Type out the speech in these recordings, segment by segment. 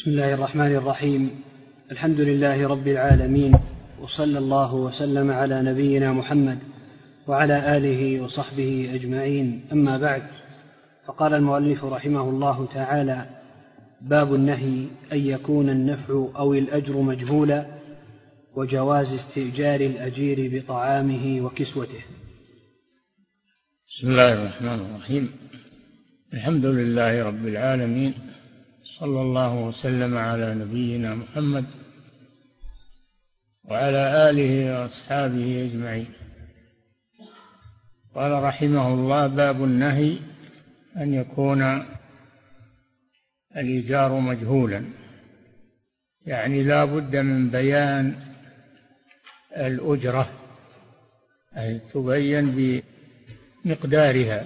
بسم الله الرحمن الرحيم. الحمد لله رب العالمين وصلى الله وسلم على نبينا محمد وعلى آله وصحبه أجمعين. أما بعد فقال المؤلف رحمه الله تعالى باب النهي أن يكون النفع أو الأجر مجهولا وجواز استئجار الأجير بطعامه وكسوته. بسم الله الرحمن الرحيم. الحمد لله رب العالمين صلى الله وسلم على نبينا محمد وعلى آله وأصحابه أجمعين. قال رحمه الله باب النهي أن يكون الإيجار مجهولا. يعني لا بد من بيان الأجرة أي تبين بمقدارها.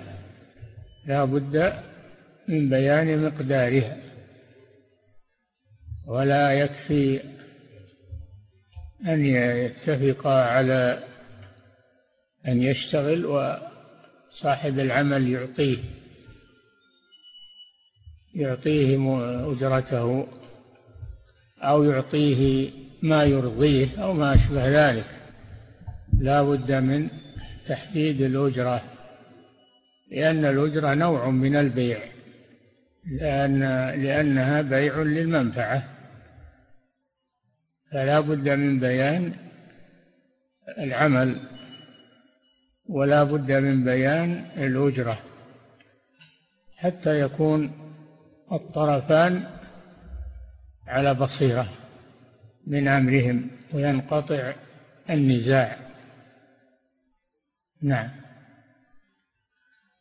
لا بد من بيان مقدارها. ولا يكفي أن يتفقا على أن يشتغل وصاحب العمل يعطيه يعطيه أجرته أو يعطيه ما يرضيه أو ما أشبه ذلك. لا بد من تحديد الأجرة لأن الأجرة نوع من البيع لأن لأنها بيع للمنفعة. فلا بد من بيان العمل ولا بد من بيان الأجرة حتى يكون الطرفان على بصيرة من أمرهم وينقطع النزاع. نعم.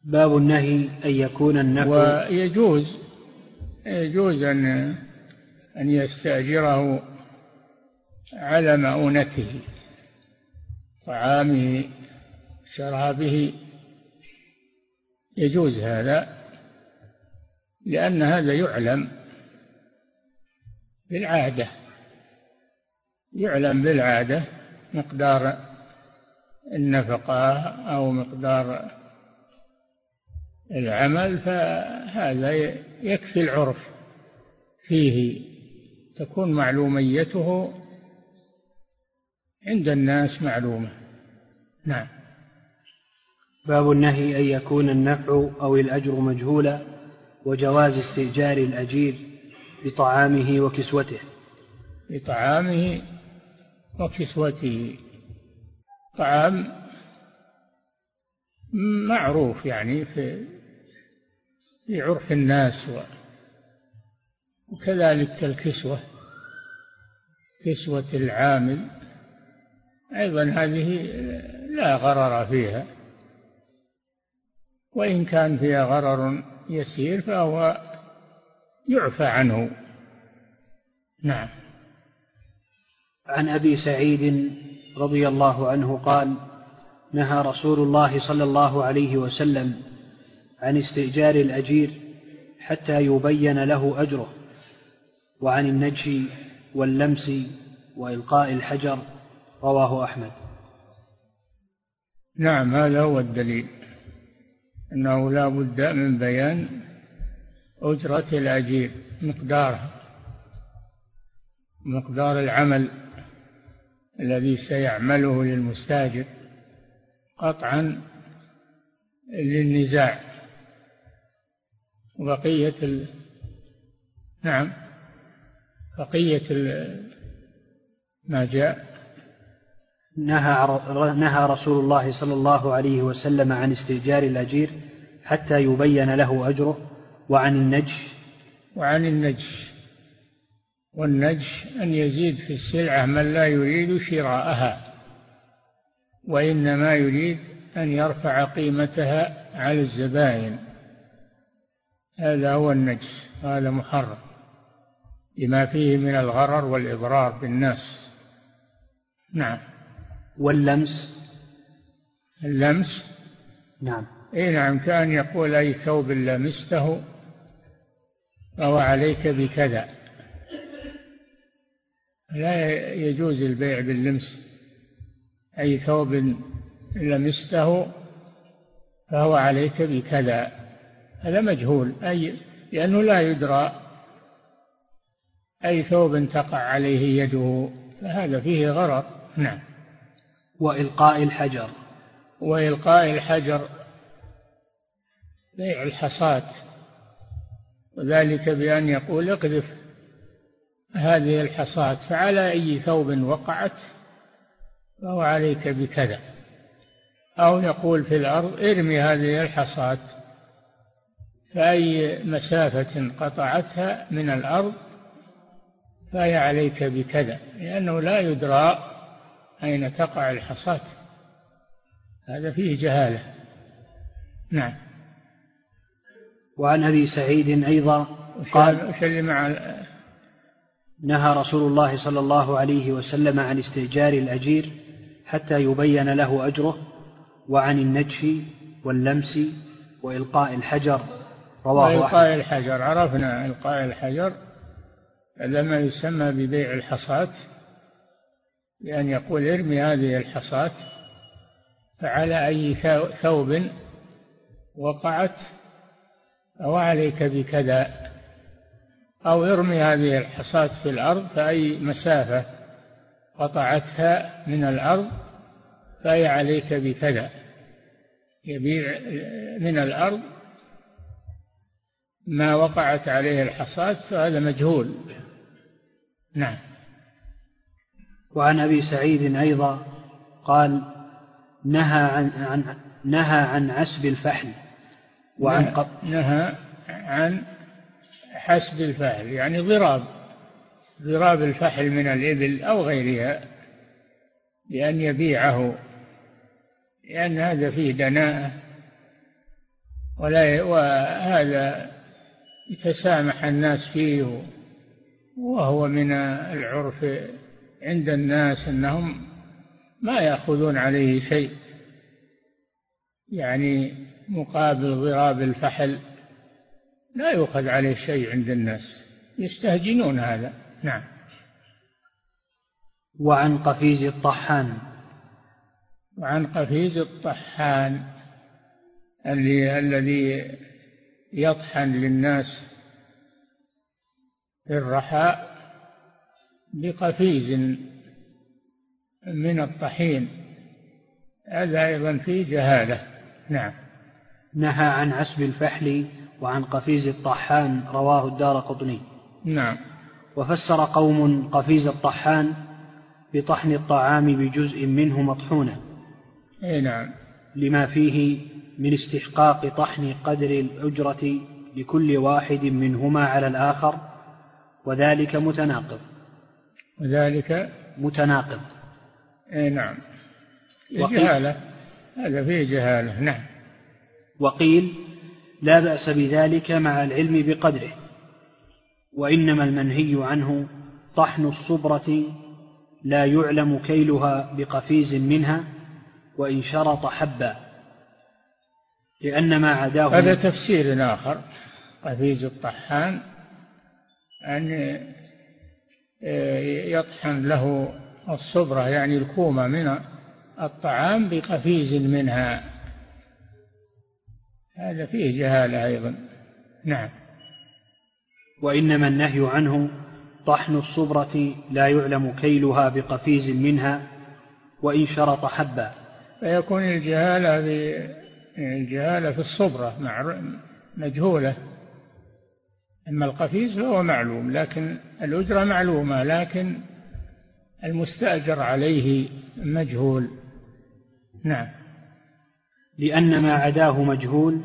باب النهي أن يكون النفع ويجوز يجوز أن أن يستأجره على مؤونته طعامه شرابه. يجوز هذا لأن هذا يعلم بالعادة يعلم بالعادة مقدار النفقة أو مقدار العمل فهذا يكفي العرف. فيه تكون معلوميته عند الناس معلومة. نعم. باب النهي أن يكون النفع أو الأجر مجهولا وجواز استئجار الأجير بطعامه وكسوته. بطعامه وكسوته. طعام معروف يعني في في عرف الناس وكذلك الكسوة كسوة العامل. أيضا هذه لا غرر فيها. وإن كان فيها غرر يسير فهو يعفى عنه. نعم. عن أبي سعيد رضي الله عنه قال نهى رسول الله صلى الله عليه وسلم عن استئجار الأجير حتى يبين له أجره وعن النجش واللمس وإلقاء الحجر رواه أحمد. نعم هذا هو الدليل. أنه لا بد من بيان أجرة الأجير مقدارها مقدار العمل الذي سيعمله للمستاجر قطعا للنزاع. وبقية ال... نعم بقية ال... ما جاء نهى نهى رسول الله صلى الله عليه وسلم عن استئجار الأجير حتى يبين له أجره وعن النجش. وعن النجش. والنجش أن يزيد في السلعة من لا يريد شراءها وإنما يريد أن يرفع قيمتها على الزبائن. هذا هو النجس هذا محرم لما فيه من الغرر والإضرار بالناس. نعم. واللمس؟ اللمس؟ نعم. اي نعم كان يقول أي ثوب لمسته فهو عليك بكذا. لا يجوز البيع باللمس. أي ثوب لمسته فهو عليك بكذا. هذا مجهول. أي لأنه لا يدرى أي ثوب تقع عليه يده فهذا فيه غرر نعم. وإلقاء الحجر. وإلقاء الحجر بيع الحصاة وذلك بأن يقول اقذف هذه الحصاة فعلى أي ثوب وقعت فهو عليك بكذا. أو يقول في الأرض ارمي هذه الحصاة فأي مسافة قطعتها من الأرض فهي عليك بكذا لأنه لا يدرى أين تقع الحصاة؟ هذا فيه جهالة. نعم. وعن أبي سعيد أيضا قال وش اللي مع نهى رسول الله صلى الله عليه وسلم عن استئجار الأجير حتى يبين له أجره وعن النجش واللمس وإلقاء الحجر. رواه وإلقاء الحجر. عرفنا إلقاء الحجر هذا ما يسمى ببيع الحصاة. بأن يقول ارمي هذه الحصاة فعلى أي ثوب وقعت أو عليك بكذا أو ارمي هذه الحصاة في الأرض فأي مسافة قطعتها من الأرض فهي عليك بكذا. يبيع من الأرض ما وقعت عليه الحصاة فهذا مجهول. نعم. وعن أبي سعيد أيضا قال نهى عن, عن نهى عن عسب الفحل وعن نهى عن حسب الفحل يعني ضراب ضراب الفحل من الإبل أو غيرها بأن يبيعه لأن هذا فيه دناءة ولا وهذا يتسامح الناس فيه وهو من العرف عند الناس أنهم ما يأخذون عليه شيء يعني مقابل ضراب الفحل لا يؤخذ عليه شيء عند الناس يستهجنون هذا. نعم. وعن قفيز الطحان. وعن قفيز الطحان اللي الذي يطحن للناس في الرحاء بقفيز من الطحين هذا أيضا فيه جهالة. نعم. نهى عن عسب الفحل وعن قفيز الطحان رواه الدار قطني. نعم. وفسر قوم قفيز الطحان بطحن الطعام بجزء منه مطحونا إي نعم. لما فيه من استحقاق طحن قدر الأجرة لكل واحد منهما على الآخر وذلك متناقض. وذلك متناقض. اي نعم. جهالة. هذا فيه جهالة نعم. وقيل لا بأس بذلك مع العلم بقدره وإنما المنهي عنه طحن الصبرة لا يعلم كيلها بقفيز منها وإن شرط حبا لأن ما عداه هذا تفسير آخر قفيز الطحان أن يطحن له الصبرة يعني الكومة من الطعام بقفيز منها. هذا فيه جهالة أيضا. نعم. وإنما النهي عنه طحن الصبرة لا يعلم كيلها بقفيز منها وإن شرط حبا. فيكون الجهالة الجهالة في الصبرة مجهولة. أما القفيز فهو معلوم لكن الأجرة معلومة لكن المستأجر عليه مجهول. نعم. لأن ما عداه مجهول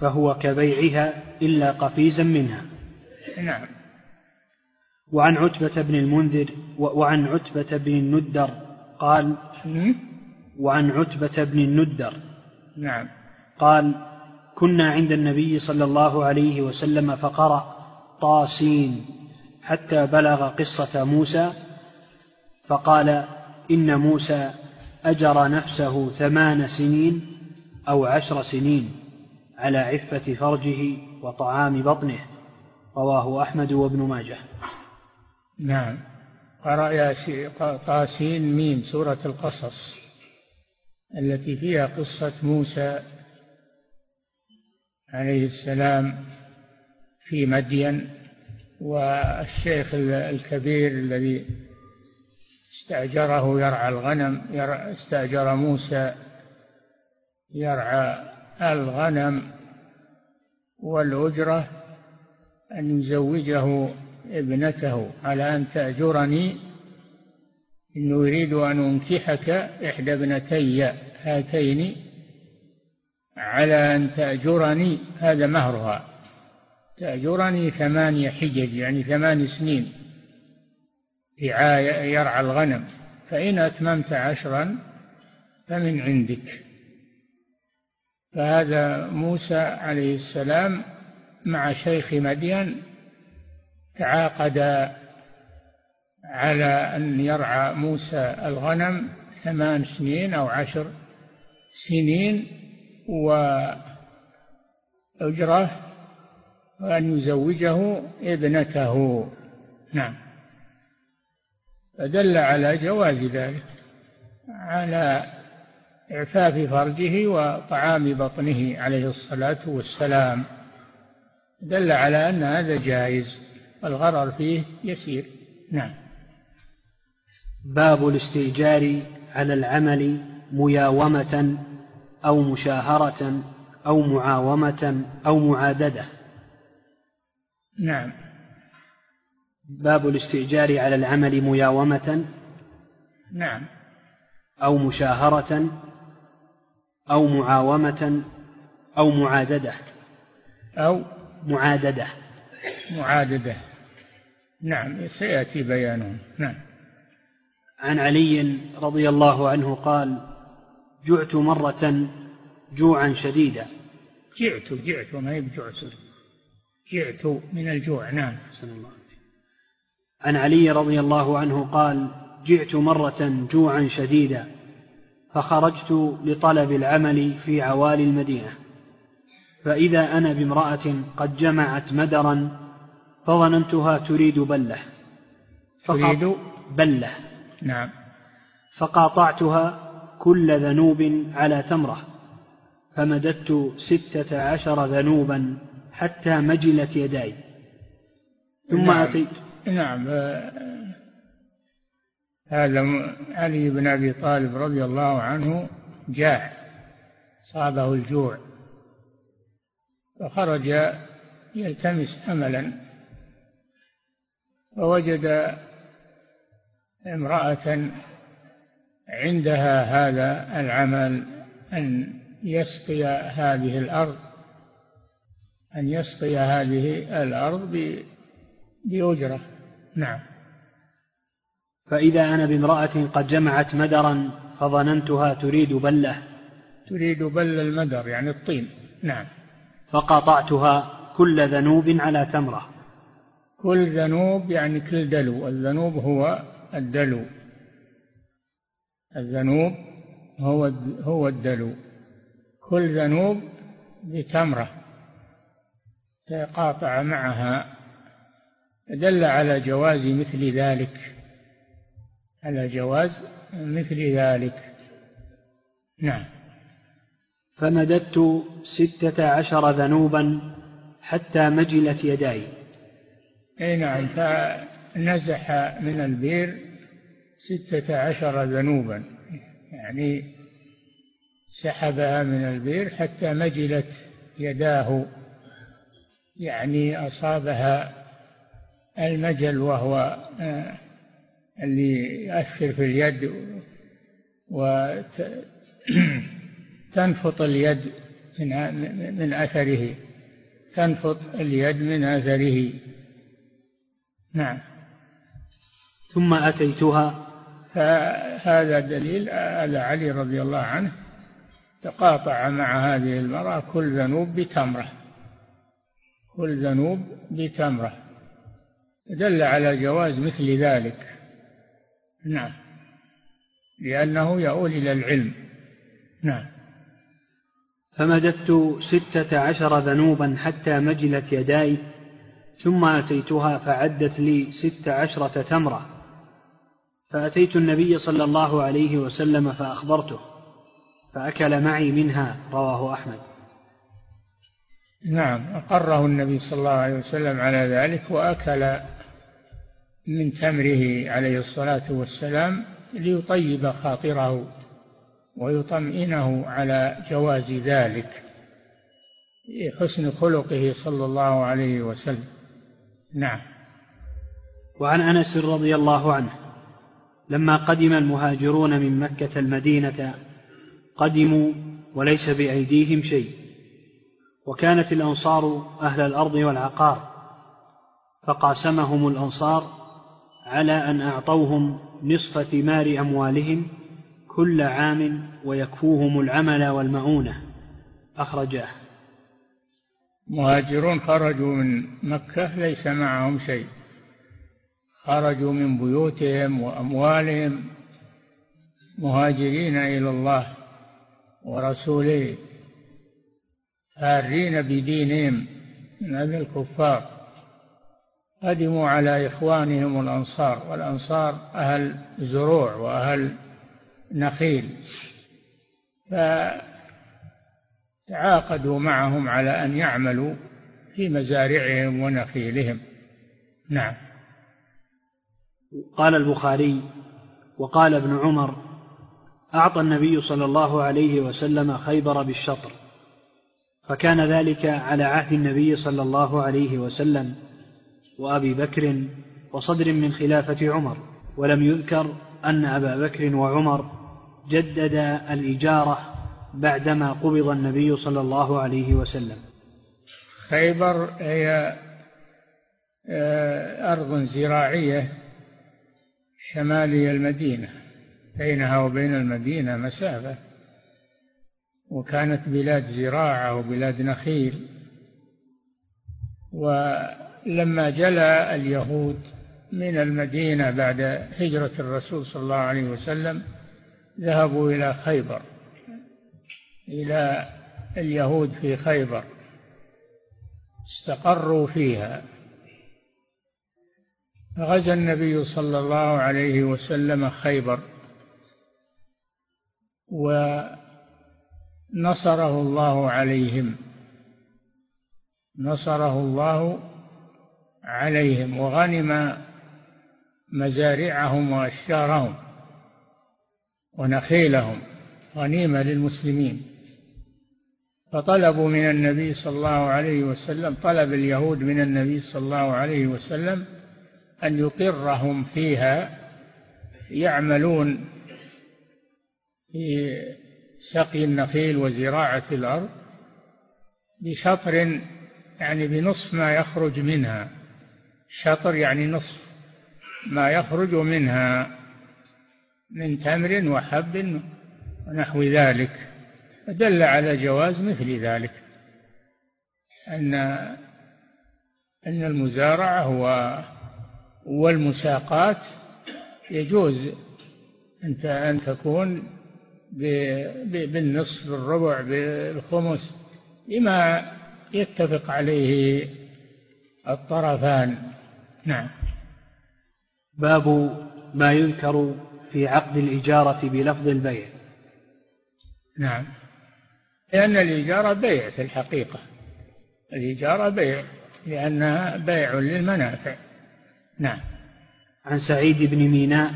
فهو كبيعها إلا قفيزا منها. نعم. وعن عتبة بن المنذر وعن عتبة بن الندر قال وعن عتبة بن الندر نعم. قال كنا عند النبي صلى الله عليه وسلم فقرأ طاسين حتى بلغ قصة موسى فقال إن موسى أجر نفسه ثمان سنين أو عشر سنين على عفة فرجه وطعام بطنه. رواه أحمد وابن ماجه. نعم. قرأ طاسين ميم سورة القصص التي فيها قصة موسى عليه السلام في مدين والشيخ الكبير الذي استأجره يرعى الغنم استأجر موسى يرعى الغنم والأجرة أن يزوجه ابنته على أن تأجرني إنه يريد أن أنكحك إحدى ابنتي هاتين على أن تأجرني هذا مهرها. تأجرني ثمانية حجج يعني ثمان سنين. رعاية يرعى الغنم. فإن أتممت عشرا فمن عندك. فهذا موسى عليه السلام مع شيخ مدين تعاقدا على أن يرعى موسى الغنم ثمان سنين أو عشر سنين وأجره وأن يزوجه ابنته. نعم. فدل على جواز ذلك على إعفاف فرجه وطعام بطنه عليه الصلاة والسلام. دل على أن هذا جائز والغرر فيه يسير. نعم. باب الاستئجار على العمل مياومة أو مشاهرة أو معاومة أو معاددة. نعم. باب الاستئجار على العمل مياومة. نعم. أو مشاهرة. أو معاومة. أو معاددة. أو معاددة. معاددة. نعم سيأتي بيانه نعم. عن علي رضي الله عنه قال جعت مرة جوعا شديدا. جعت جعت وما هي بجعت جعت من الجوع نعم. الله عن علي رضي الله عنه قال جعت مرة جوعا شديدا فخرجت لطلب العمل في عوالي المدينة. فإذا أنا بامرأة قد جمعت مدرا فظننتها تريد بلة. تريد؟ بلة. نعم. فقاطعتها كل ذنوب على تمرة فمددت ستة عشر ذنوبا حتى مجلت يداي. ثم نعم. أتيت. نعم. هذا علي بن أبي طالب رضي الله عنه جاع صابه الجوع فخرج يلتمس أملا فوجد امرأة عندها هذا العمل أن يسقي هذه الأرض أن يسقي هذه الأرض بأجرة. نعم. فإذا أنا بامرأة قد جمعت مدرا فظننتها تريد بلة. تريد بل المدر يعني الطين. نعم. فقاطعتها كل ذنوب على تمرة. كل ذنوب يعني كل دلو. الذنوب هو الدلو. الذنوب هو هو الدلو. كل ذنوب بتمرة. تقاطع معها دل على جواز مثل ذلك على جواز مثل ذلك. نعم. فمددت ستة عشر ذنوبا حتى مجلت يداي. أي نعم فنزح من البير ستة عشر ذنوبا. يعني سحبها من البير حتى مجلت يداه. يعني أصابها المجل وهو آه، اللي يؤثر في اليد وتنفط اليد من من أثره. تنفط اليد من أثره. نعم. ثم أتيتها. فهذا دليل على علي رضي الله عنه تقاطع مع هذه المرأة كل ذنوب بتمرة. كل ذنوب بتمرة. دل على جواز مثل ذلك. نعم. لأنه يؤول إلى العلم. نعم. فمددت ستة عشر ذنوبا حتى مجلت يداي ثم أتيتها فعدت لي ست عشرة تمرة. فأتيت النبي صلى الله عليه وسلم فأخبرته فأكل معي منها رواه أحمد. نعم أقره النبي صلى الله عليه وسلم على ذلك وأكل من تمره عليه الصلاة والسلام ليطيب خاطره ويطمئنه على جواز ذلك حسن خلقه صلى الله عليه وسلم. نعم. وعن أنس رضي الله عنه لما قدم المهاجرون من مكة المدينة قدموا وليس بأيديهم شيء. وكانت الأنصار أهل الأرض والعقار فقاسمهم الأنصار على أن أعطوهم نصف ثمار أموالهم كل عام ويكفوهم العمل والمؤونه أخرجاه. مهاجرون خرجوا من مكة ليس معهم شيء. خرجوا من بيوتهم وأموالهم مهاجرين إلى الله ورسوله. فارين بدينهم من هذا الكفار. قدموا على إخوانهم الأنصار والأنصار أهل زروع وأهل نخيل. تعاقدوا معهم على أن يعملوا في مزارعهم ونخيلهم. نعم. قال البخاري وقال ابن عمر أعطى النبي صلى الله عليه وسلم خيبر بالشطر. فكان ذلك على عهد النبي صلى الله عليه وسلم وأبي بكر وصدر من خلافة عمر ولم يذكر أن أبا بكر وعمر جدد الإجارة بعدما قبض النبي صلى الله عليه وسلم. خيبر هي آه، أرض زراعية شمالي المدينة بينها وبين المدينة مسافة. وكانت بلاد زراعة وبلاد نخيل. ولما جلى اليهود من المدينة بعد هجرة الرسول صلى الله عليه وسلم ذهبوا إلى خيبر إلى اليهود في خيبر استقروا فيها. غزا النبي صلى الله عليه وسلم خيبر ونصره الله عليهم. نصره الله عليهم وغنم مزارعهم وأشجارهم ونخيلهم. غنيمة للمسلمين. فطلبوا من النبي صلى الله عليه وسلم طلب اليهود من النبي صلى الله عليه وسلم أن يقرهم فيها يعملون في سقي النخيل وزراعة الأرض بشطر يعني بنصف ما يخرج منها. شطر يعني نصف ما يخرج منها من تمر وحب ونحو ذلك. دل على جواز مثل ذلك أن أن المزارعة والمساقات. يجوز أنت أن تكون بالنصف بالربع بالخمس بما يتفق عليه الطرفان. نعم. باب ما يذكر في عقد الإجارة بلفظ البيع. نعم. لأن الإجارة بيع في الحقيقة. الإجارة بيع لأنها بيع للمنافع. نعم. عن سعيد بن ميناء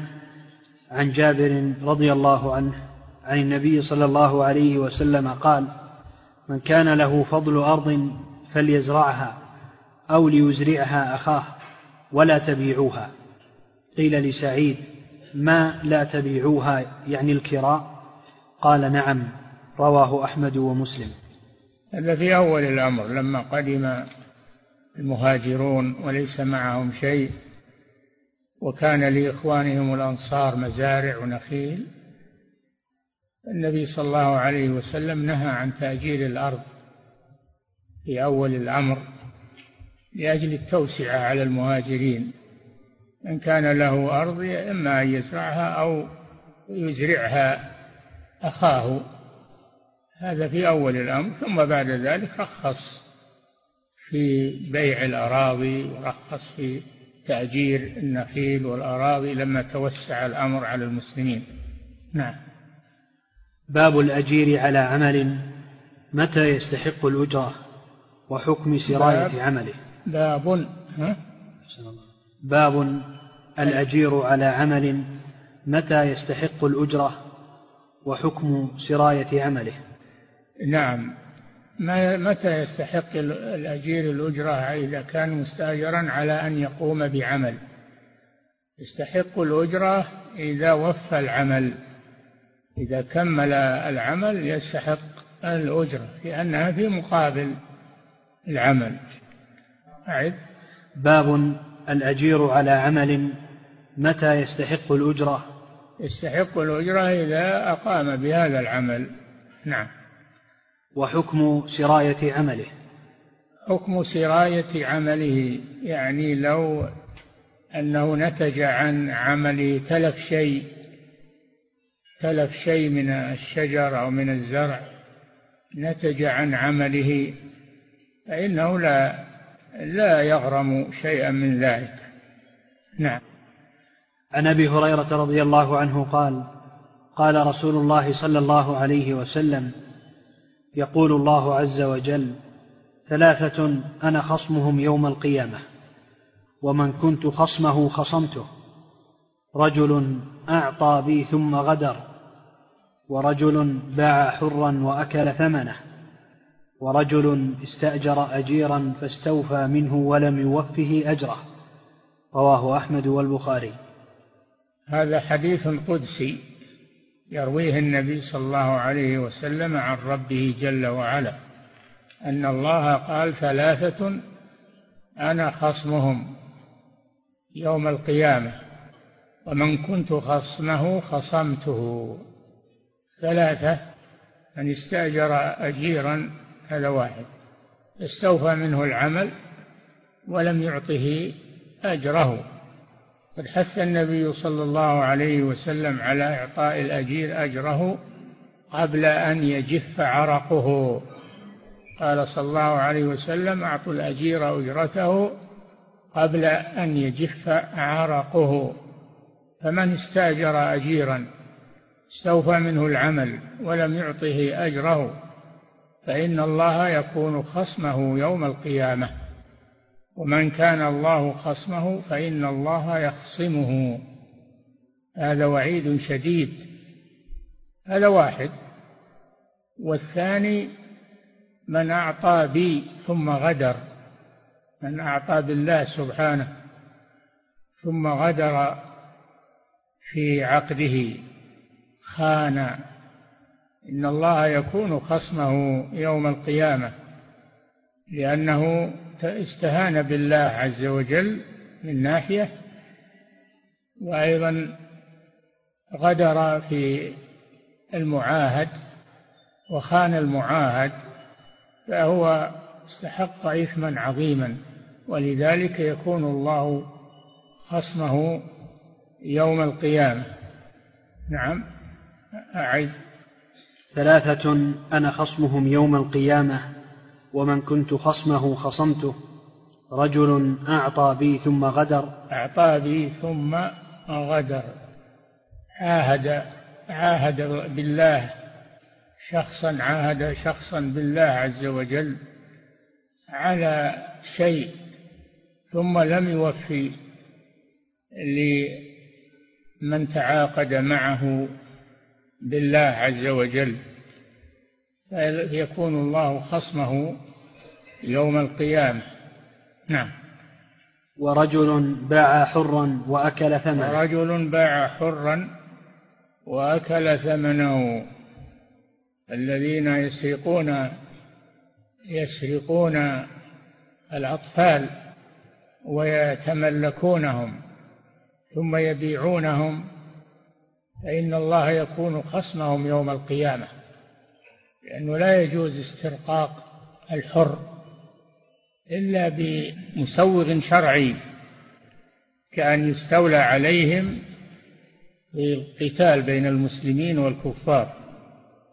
عن جابر رضي الله عنه عن النبي صلى الله عليه وسلم قال من كان له فضل أرض فليزرعها أو ليزرعها أخاه ولا تبيعوها. قيل لسعيد ما لا تبيعوها يعني الكراء؟ قال نعم رواه أحمد ومسلم. هذا في أول الأمر لما قدم المهاجرون وليس معهم شيء وكان لإخوانهم الأنصار مزارع ونخيل النبي صلى الله عليه وسلم نهى عن تأجير الأرض في أول الأمر لأجل التوسعة على المهاجرين من كان له أرض إما أن يزرعها أو يزرعها أخاه. هذا في أول الأمر ثم بعد ذلك رخص في بيع الأراضي ورخص في تأجير النخيل والأراضي لما توسع الأمر على المسلمين. نعم. باب الأجير على عمل متى يستحق الأجرة؟ وحكم سراية عمله. باب ها؟ باب الأجير على عمل متى يستحق الأجرة؟ وحكم سراية عمله. نعم. متى يستحق الأجير الأجرة؟ إذا كان مستأجرا على أن يقوم بعمل. يستحق الأجرة إذا وفى العمل. إذا كمل العمل يستحق الأجرة لأنها في مقابل العمل. أعد. باب الأجير على عمل متى يستحق الأجرة يستحق الأجرة إذا أقام بهذا العمل. نعم. وحكم سراية عمله؟ حكم سراية عمله يعني لو أنه نتج عن عمل تلف شيء تلف شيء من الشجر أو من الزرع نتج عن عمله فإنه لا لا يغرم شيئا من ذلك. نعم. عن أبي هريرة رضي الله عنه قال قال رسول الله صلى الله عليه وسلم يقول الله عز وجل ثلاثة أنا خصمهم يوم القيامة ومن كنت خصمه خصمته. رجل أعطى بي ثم غدر ورجل باع حرا وأكل ثمنه ورجل استأجر اجيرا فاستوفى منه ولم يوفه أجره رواه أحمد والبخاري. هذا حديث قدسي يرويه النبي صلى الله عليه وسلم عن ربه جل وعلا أن الله قال ثلاثة أنا خصمهم يوم القيامة. ومن كنت خصمه خصمته. ثلاثة من استأجر اجيرا هذا واحد. استوفى منه العمل ولم يعطه أجره. قد حث النبي صلى الله عليه وسلم على إعطاء الأجير أجره قبل أن يجف عرقه. قال صلى الله عليه وسلم أعطوا الأجير أجرته قبل أن يجف عرقه. فمن استأجر أجيرا استوفى منه العمل ولم يعطه أجره فإن الله يكون خصمه يوم القيامة. ومن كان الله خصمه فإن الله يخصمه. هذا وعيد شديد. هذا واحد. والثاني من أعطى بي ثم غدر. من أعطى بالله سبحانه. ثم غدر في عقده خان. إن الله يكون خصمه يوم القيامة لأنه استهان بالله عز وجل من ناحية وأيضا غدر في المعاهد وخان المعاهد فهو استحق إثما عظيما ولذلك يكون الله خصمه يوم القيامة. نعم. أعد. ثلاثة. أنا خصمهم يوم القيامة ومن كنت خصمه خصمته. رجل أعطى بي ثم غدر. أعطى بي ثم غدر. عاهد عاهد بالله شخصا عاهد شخصا بالله عز وجل على شيء ثم لم يوفي لمن تعاقد معه بالله عز وجل فيكون الله خصمه يوم القيامة. نعم. ورجل باع حرا وأكل ثمنه. ورجل باع حرا وأكل ثمنه. الذين يسرقون يسرقون الأطفال ويتملكونهم. ثم يبيعونهم فإن الله يكون خصمهم يوم القيامة لأنه لا يجوز استرقاق الحر إلا بمسوغ شرعي كأن يستولى عليهم في القتال بين المسلمين والكفار.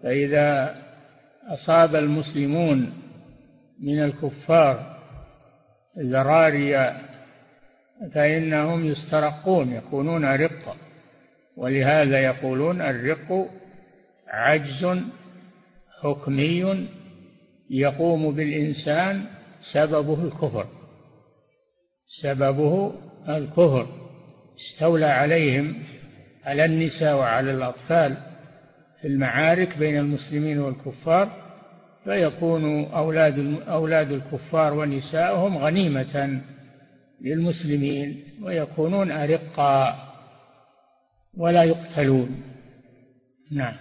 فإذا أصاب المسلمون من الكفار ذراري فإنهم يسترقون يكونون رقا ولهذا يقولون الرق عجز حكمي يقوم بالإنسان سببه الكفر. سببه الكفر. استولى عليهم على النساء وعلى الأطفال في المعارك بين المسلمين والكفار فيكون أولاد أولاد الكفار ونساؤهم غنيمة للمسلمين ويكونون أرقا ولا يقتلون. نعم.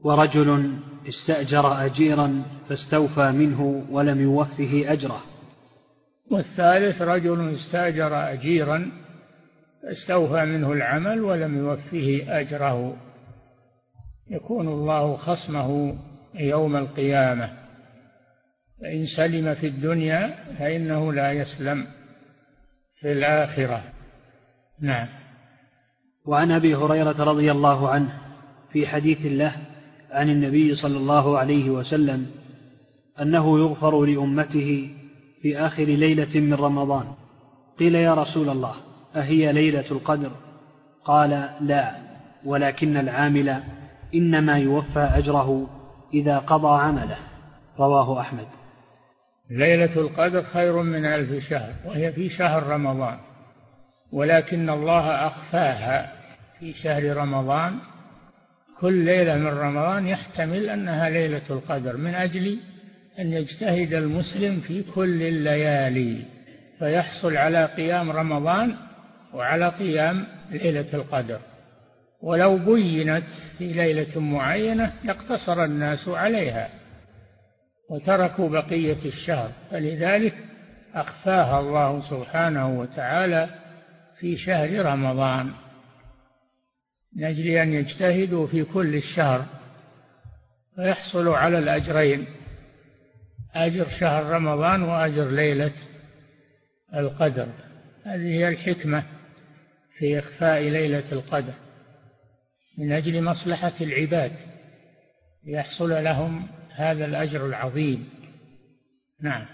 ورجل استأجر أجيرا فاستوفى منه ولم يوفه أجره. والثالث رجل استأجر أجيرا فاستوفى منه العمل ولم يوفه أجره. يكون الله خصمه يوم القيامة. فإن سلم في الدنيا فإنه لا يسلم. في الآخرة نعم. وعن أبي هريرة رضي الله عنه في حديث له عن النبي صلى الله عليه وسلم أنه يغفر لأمته في آخر ليلة من رمضان. قيل يا رسول الله أهي ليلة القدر؟ قال لا ولكن العامل إنما يوفى أجره إذا قضى عمله. رواه أحمد. ليلة القدر خير من ألف شهر وهي في شهر رمضان. ولكن الله أخفاها في شهر رمضان. كل ليلة من رمضان يحتمل أنها ليلة القدر من أجل أن يجتهد المسلم في كل الليالي فيحصل على قيام رمضان وعلى قيام ليلة القدر. ولو بينت في ليلة معينة لاقتصر الناس عليها. وتركوا بقية الشهر. فلذلك أخفاها الله سبحانه وتعالى في شهر رمضان من أجل أن يجتهدوا في كل الشهر فيحصلوا على الأجرين أجر شهر رمضان وأجر ليلة القدر. هذه هي الحكمة في إخفاء ليلة القدر من أجل مصلحة العباد ليحصل لهم هذا الأجر العظيم. نعم.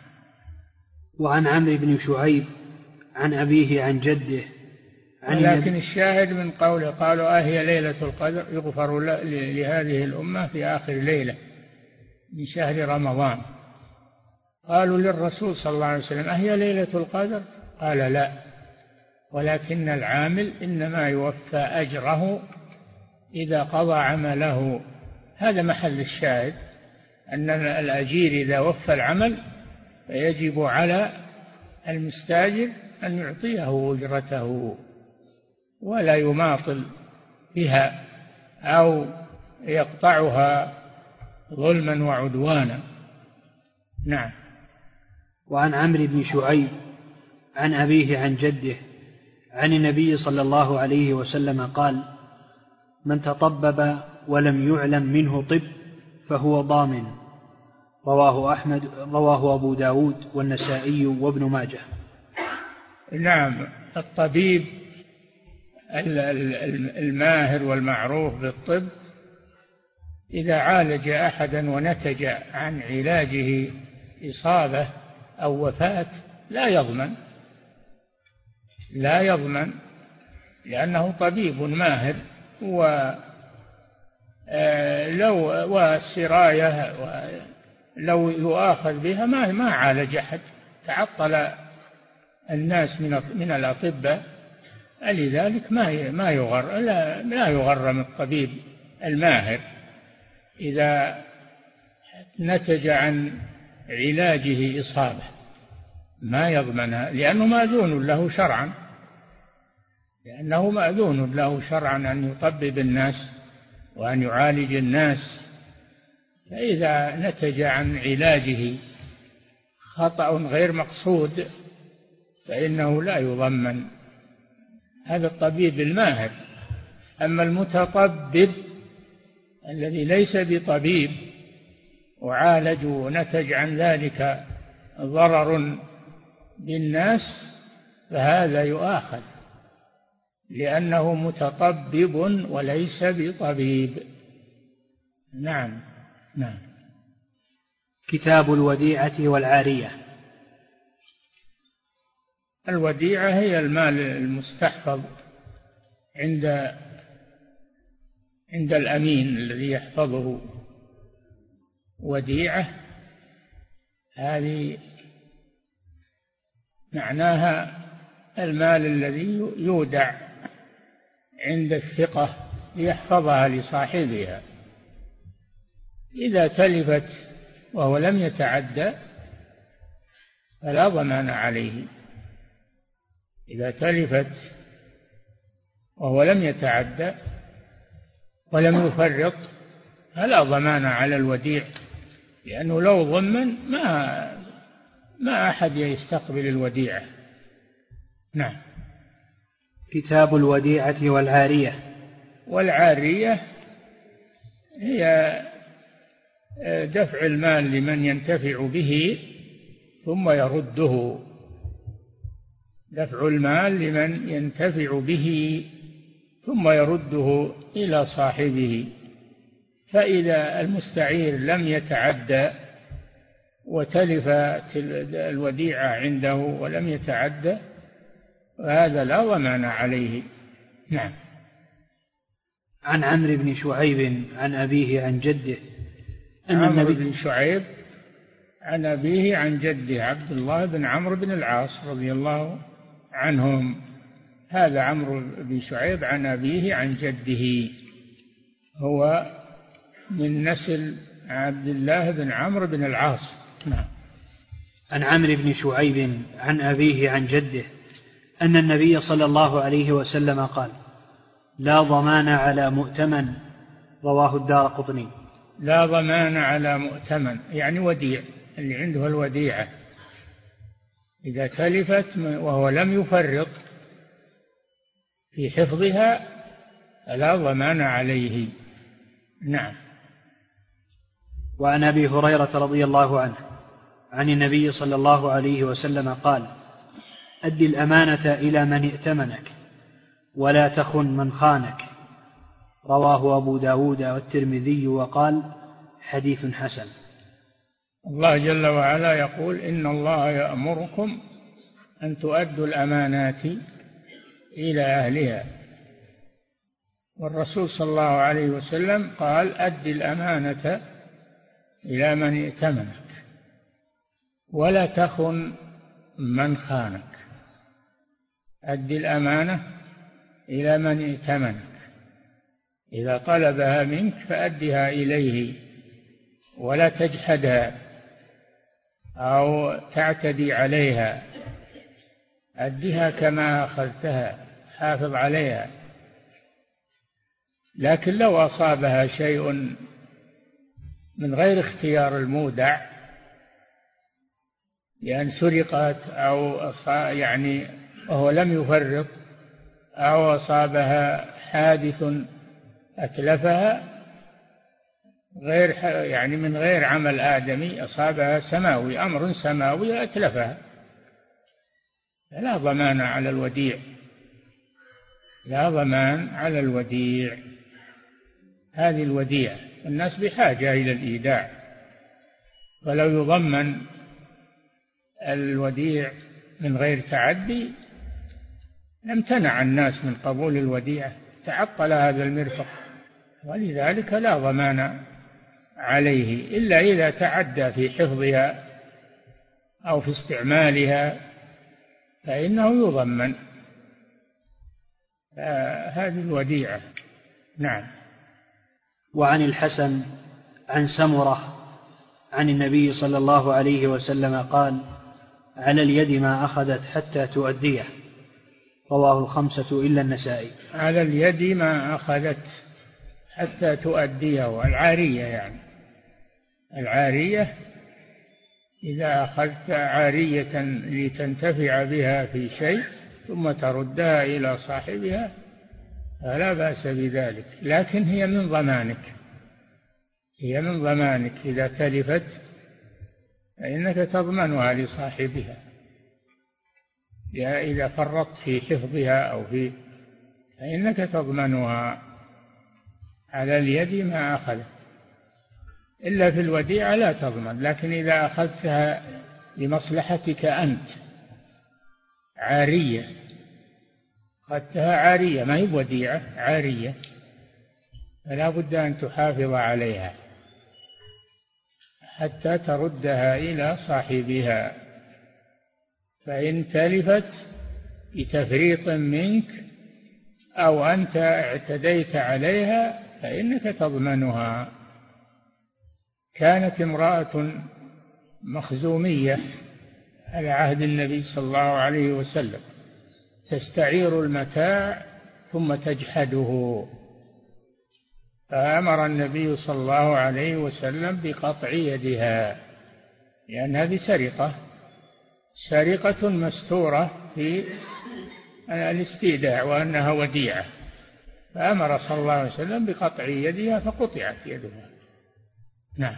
وعن عمرو بن شعيب عن أبيه عن جده عن لكن الشاهد من قوله قالوا أهي آه ليلة القدر يغفر لهذه الأمة في آخر ليلة من شهر رمضان. قالوا للرسول صلى الله عليه وسلم أهي آه ليلة القدر؟ قال لا. ولكن العامل إنما يوفى أجره إذا قضى عمله. هذا محل الشاهد. أن الأجير إذا وفى العمل فيجب على المستاجر أن يعطيه أجرته ولا يماطل بها أو يقطعها ظلما وعدوانا. نعم. وعن عمرو بن شعيب عن أبيه عن جده عن النبي صلى الله عليه وسلم قال من تطبب ولم يعلم منه طب فهو ضامن. رواه أحمد رواه أبو داود والنسائي وابن ماجه. نعم الطبيب الماهر والمعروف بالطب إذا عالج أحدا ونتج عن علاجه إصابة أو وفاة لا يضمن لا يضمن لأنه طبيب ماهر و آه، لو والسراية لو يؤاخذ بها ما ما عالج أحد. تعطل الناس من من الأطباء. لذلك ما ما يغر لا, لا يغرم الطبيب الماهر. إذا نتج عن علاجه إصابة ما يضمنها لأنه مأذون له شرعا. لأنه مأذون له شرعا أن يطبب الناس وأن يعالج الناس. فإذا نتج عن علاجه خطأ غير مقصود فإنه لا يضمن. هذا الطبيب الماهر. أما المتطبب الذي ليس بطبيب وعالج ونتج عن ذلك ضرر بالناس فهذا يؤاخذ لأنه متطبب وليس بطبيب. نعم. نعم. كتاب الوديعة والعارية. الوديعة هي المال المستحفظ عند عند الأمين الذي يحفظه. وديعة هذه معناها المال الذي يودع عند الثقة ليحفظها لصاحبها. إذا تلفت وهو لم يتعدى فلا ضمان عليه. إذا تلفت وهو لم يتعدى ولم يفرط فلا ضمان على الوديع لأنه لو ضمن ما ما أحد يستقبل الوديعة. نعم. كتاب الوديعة والعارية. والعارية هي دفع المال لمن ينتفع به ثم يرده. دفع المال لمن ينتفع به ثم يرده إلى صاحبه. فإذا المستعير لم يتعدى وتلف الوديعة عنده ولم يتعدى فهذا لا ضمان عليه. نعم. عن عمرو بن شعيب عن أبيه عن جده أن عمرو بن شعيب عن أبيه عن جده عبد الله بن عمرو بن العاص رضي الله عنهم. هذا عمرو بن شعيب عن أبيه عن جده. هو من نسل عبد الله بن عمرو بن العاص. نعم. عن عمرو بن شعيب عن أبيه عن جده أن النبي صلى الله عليه وسلم قال لا ضمان على مؤتمن. رواه الدار قطني. لا ضمان على مؤتمن يعني وديع اللي عنده الوديعة. إذا تلفت وهو لم يفرط في حفظها فلا ضمان عليه. نعم. وعن أبي هريرة رضي الله عنه عن النبي صلى الله عليه وسلم قال اد الأمانة إلى من ائتمنك ولا تخن من خانك. رواه أبو داود والترمذي وقال حديث حسن. الله جل وعلا يقول إن الله يأمركم أن تؤدوا الأمانات إلى أهلها. والرسول صلى الله عليه وسلم قال أد الأمانة إلى من ائتمنك ولا تخن من خانك. أد الأمانة إلى من ائتمنك. إذا طلبها منك فأدها إليه ولا تجحدها أو تعتدي عليها. أدها كما أخذتها حافظ عليها. لكن لو أصابها شيء من غير اختيار المودع لأن سرقت أو يعني وهو لم يفرط أو أصابها حادث أتلفها غير يعني من غير عمل آدمي أصابها سماوي أمر سماوي أتلفها. لا ضمان على الوديع. لا ضمان على الوديع. هذه الوديعة الناس بحاجة إلى الإيداع. ولو يضمن الوديع من غير تعدي لامتنع الناس من قبول الوديعة. تعطل هذا المرفق. ولذلك لا ضمان عليه إلا إذا تعدى في حفظها أو في استعمالها فإنه يضمن. هذه الوديعة. نعم. وعن الحسن عن سمرة عن النبي صلى الله عليه وسلم قال على اليد ما أخذت حتى تؤديه رواه الخمسة إلا النسائي. على اليد ما أخذت حتى تؤديه العاريه يعني. العارية إذا أخذت عارية لتنتفع بها في شيء ثم تردها إلى صاحبها فلا بأس بذلك لكن هي من ضمانك. هي من ضمانك. إذا تلفت فإنك تضمنها لصاحبها. إذا فرطت في حفظها أو في فإنك تضمنها. على اليد ما أخذت. إلا في الوديعة لا تضمن لكن إذا أخذتها لمصلحتك أنت عارية. أخذتها عارية ما هي وديعة عارية. فلا بد أن تحافظ عليها حتى تردها إلى صاحبها. فإن تلفت بتفريط منك أو أنت اعتديت عليها فإنك تضمنها. كانت امرأة مخزومية على عهد النبي صلى الله عليه وسلم تستعير المتاع ثم تجحده. فأمر النبي صلى الله عليه وسلم بقطع يدها لأن هذه سرقة سرقة مستورة في الاستيداع وأنها وديعة. فأمر صلى الله عليه وسلم بقطع يدها فقطعت يدها. نعم.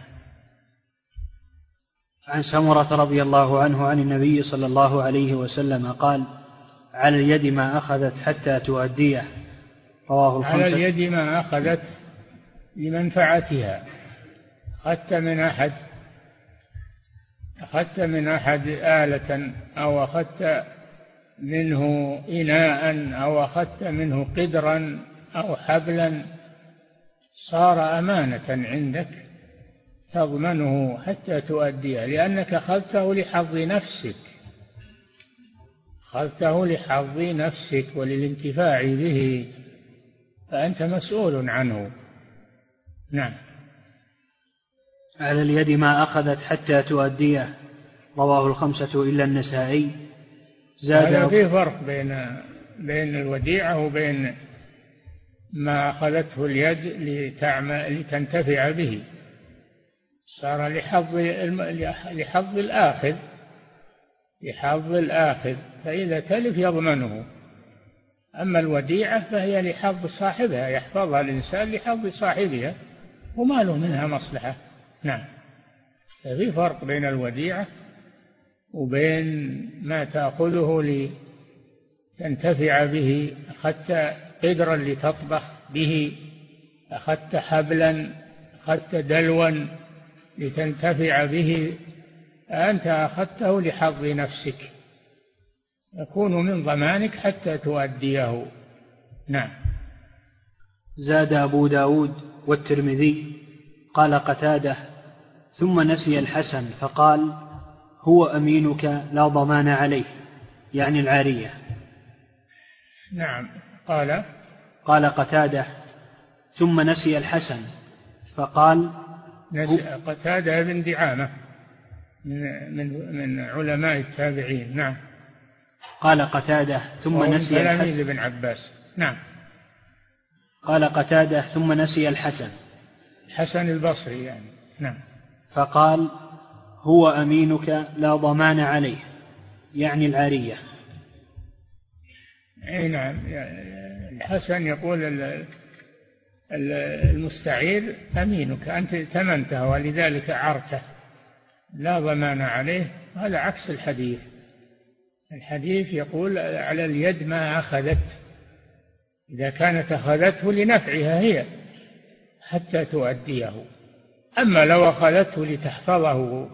عن سمرة رضي الله عنه عن النبي صلى الله عليه وسلم قال على اليد ما أخذت حتى تؤديه رواه الخمسة. على اليد ما أخذت لمنفعتها أخذت من أحد. أخذت من أحد آلة أو أخذت منه إناء أو أخذت منه قدرا أو حبلا صار أمانة عندك تضمنه حتى تؤديه لأنك أخذته لحظ نفسك أخذته لحظ نفسك وللانتفاع به فأنت مسؤول عنه. نعم. على اليد ما أخذت حتى تؤديه رواه الخمسة إلا النسائي. زاد هذا في فرق بين بين الوديعة وبين ما أخذته اليد لتعمل لتنتفع به. صار لحظ لحظ الآخذ لحظ الآخذ. فإذا تلف يضمنه. أما الوديعة فهي لحظ صاحبها يحفظها الإنسان لحظ صاحبها وما له منها مصلحة. نعم. ففي فرق بين الوديعة وبين ما تأخذه لتنتفع به أخذت قدرا لتطبخ به أخذت حبلا أخذت دلوا لتنتفع به أنت أخذته لحظ نفسك. يكون من ضمانك حتى تؤديه. نعم. زاد أبو داود والترمذي. قال قتادة ثم نسي الحسن فقال هو أمينك لا ضمان عليه. يعني العارية. نعم. قال قال قتادة ثم نسي الحسن فقال نسي قتادة بن دعامة من من من علماء التابعين نعم. قال قتادة ثم نسي الحسن. ابن عباس نعم. قال قتادة ثم نسي الحسن. الحسن البصري يعني نعم. فقال هو أمينك لا ضمان عليه يعني العارية. أي نعم الحسن يقول المستعير أمينك أنت ثمنته ولذلك عرته. لا ضمان عليه هذا عكس الحديث. الحديث يقول على اليد ما أخذت. إذا كانت أخذته لنفعها هي حتى تؤديه. أما لو أخذته لتحفظه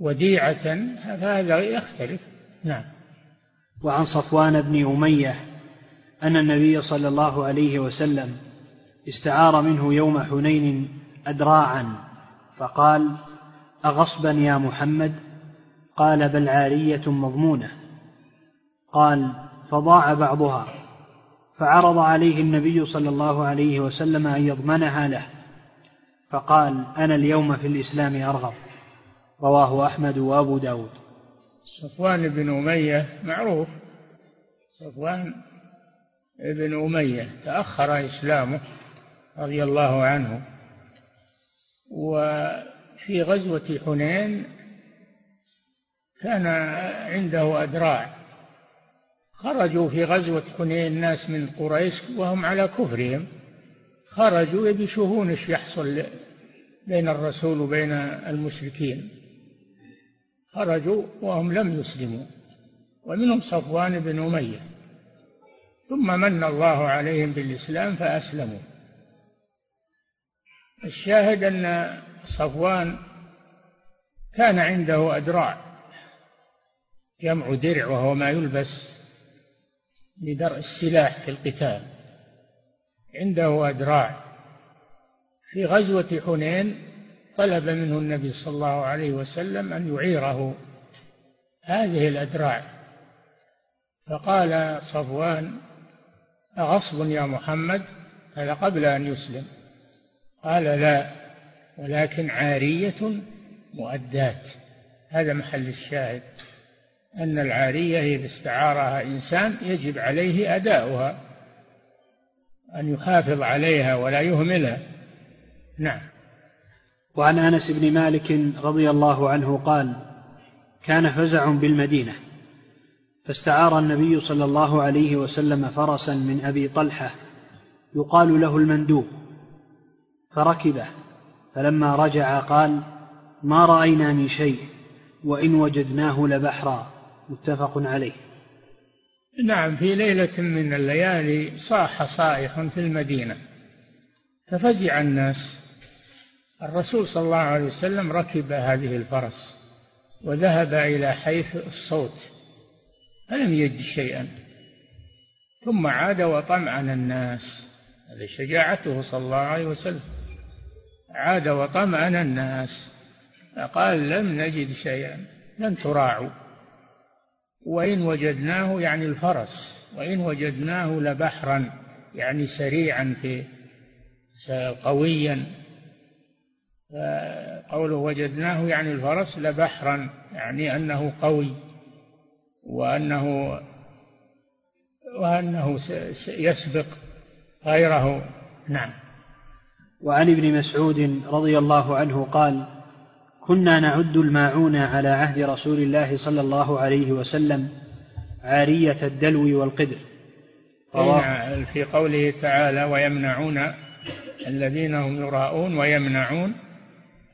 وديعة فهذا يختلف. نعم. وعن صفوان بن أمية أن النبي صلى الله عليه وسلم استعار منه يوم حنين أدراعا فقال أغصبا يا محمد؟ قال بل عارية مضمونة. قال فضاع بعضها فعرض عليه النبي صلى الله عليه وسلم أن يضمنها له. فقال أنا اليوم في الإسلام أرغب. رواه أحمد وأبو داود. صفوان بن أمية معروف. صفوان بن أمية تأخر إسلامه رضي الله عنه. وفي غزوة حنين كان عنده أدراع. خرجوا في غزوة حنين ناس من قريش وهم على كفرهم. خرجوا يبي إيش يحصل بين الرسول وبين المشركين. خرجوا وهم لم يسلموا. ومنهم صفوان بن أمية. ثم من الله عليهم بالإسلام فأسلموا. الشاهد أن صفوان كان عنده أدراع جمع درع وهو ما يلبس لدرء السلاح في القتال. عنده أدراع. في غزوة حنين طلب منه النبي صلى الله عليه وسلم أن يعيره هذه الأدراع. فقال صفوان أغصب يا محمد؟ هذا قبل أن يسلم. قال لا ولكن عارية مؤدات. هذا محل الشاهد أن العارية إذا استعارها إنسان يجب عليه أداؤها أن يحافظ عليها ولا يهملها. نعم. وعن أنس بن مالك رضي الله عنه قال كان فزع بالمدينة. فاستعار النبي صلى الله عليه وسلم فرسا من أبي طلحة يقال له المندوب فركبه فلما رجع قال ما رأينا من شيء وإن وجدناه لبحرا. متفق عليه. نعم في ليلة من الليالي صاح صائح في المدينة ففزع الناس. الرسول صلى الله عليه وسلم ركب هذه الفرس وذهب إلى حيث الصوت. فلم يجد شيئا؟ ثم عاد وطمعن الناس. هذه شجاعته صلى الله عليه وسلم. عاد وطمأن الناس. فقال لم نجد شيئا لن تراعوا. وإن وجدناه يعني الفرس وإن وجدناه لبحرا يعني سريعا في قويا. قوله وجدناه يعني الفرس لبحرا يعني أنه قوي. وأنه وأنه يسبق غيره. نعم. وعن ابن مسعود رضي الله عنه قال كنا نعد الماعون على عهد رسول الله صلى الله عليه وسلم عارية الدلو والقدر. في قوله تعالى ويمنعون الذين هم يراءون ويمنعون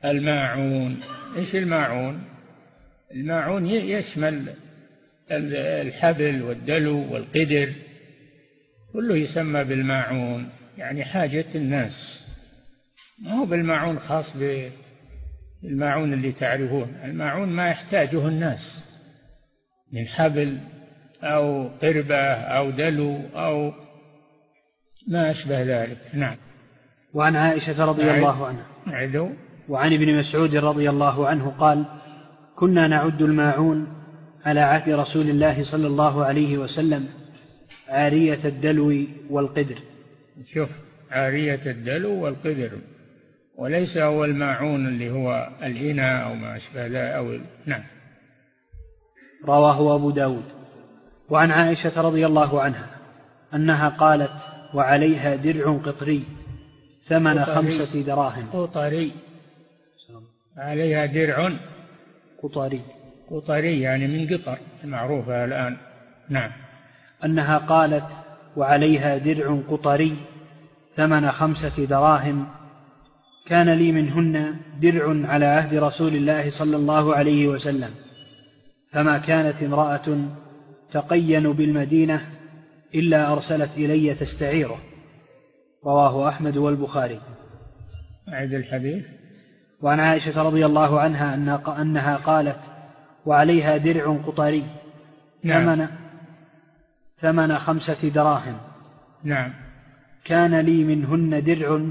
الماعون. إيش الماعون؟ الماعون يشمل الحبل والدلو والقدر كله يسمى بالماعون. يعني حاجة الناس. ما هو بالماعون خاص بالماعون اللي تعرفون. الماعون ما يحتاجه الناس. من حبل أو قربة أو دلو أو ما أشبه ذلك. نعم. وعن عائشة رضي الله عنها. عدو وعن ابن مسعود رضي الله عنه قال كنا نعد الماعون على عهد رسول الله صلى الله عليه وسلم عارية الدلو والقدر. شوف عارية الدلو والقدر. وليس هو الماعون اللي هو الإناء أو ما أشبه ذلك أو نعم. رواه أبو داود. وعن عائشة رضي الله عنها أنها قالت وعليها درع قطري ثمن قطري. خمسة دراهم. قطري. عليها درع. قطري. قطري يعني من قطر المعروفة الآن. نعم. أنها قالت وعليها درع قطري ثمن خمسة دراهم. كان لي منهن درع على عهد رسول الله صلى الله عليه وسلم. فما كانت امرأة تقين بالمدينة إلا أرسلت إلي تستعيره. رواه أحمد والبخاري. أعد الحديث. وعن عائشة رضي الله عنها أنها قالت وعليها درع قطري. نعم. ثمن ثمن خمسة دراهم. نعم. كان لي منهن درع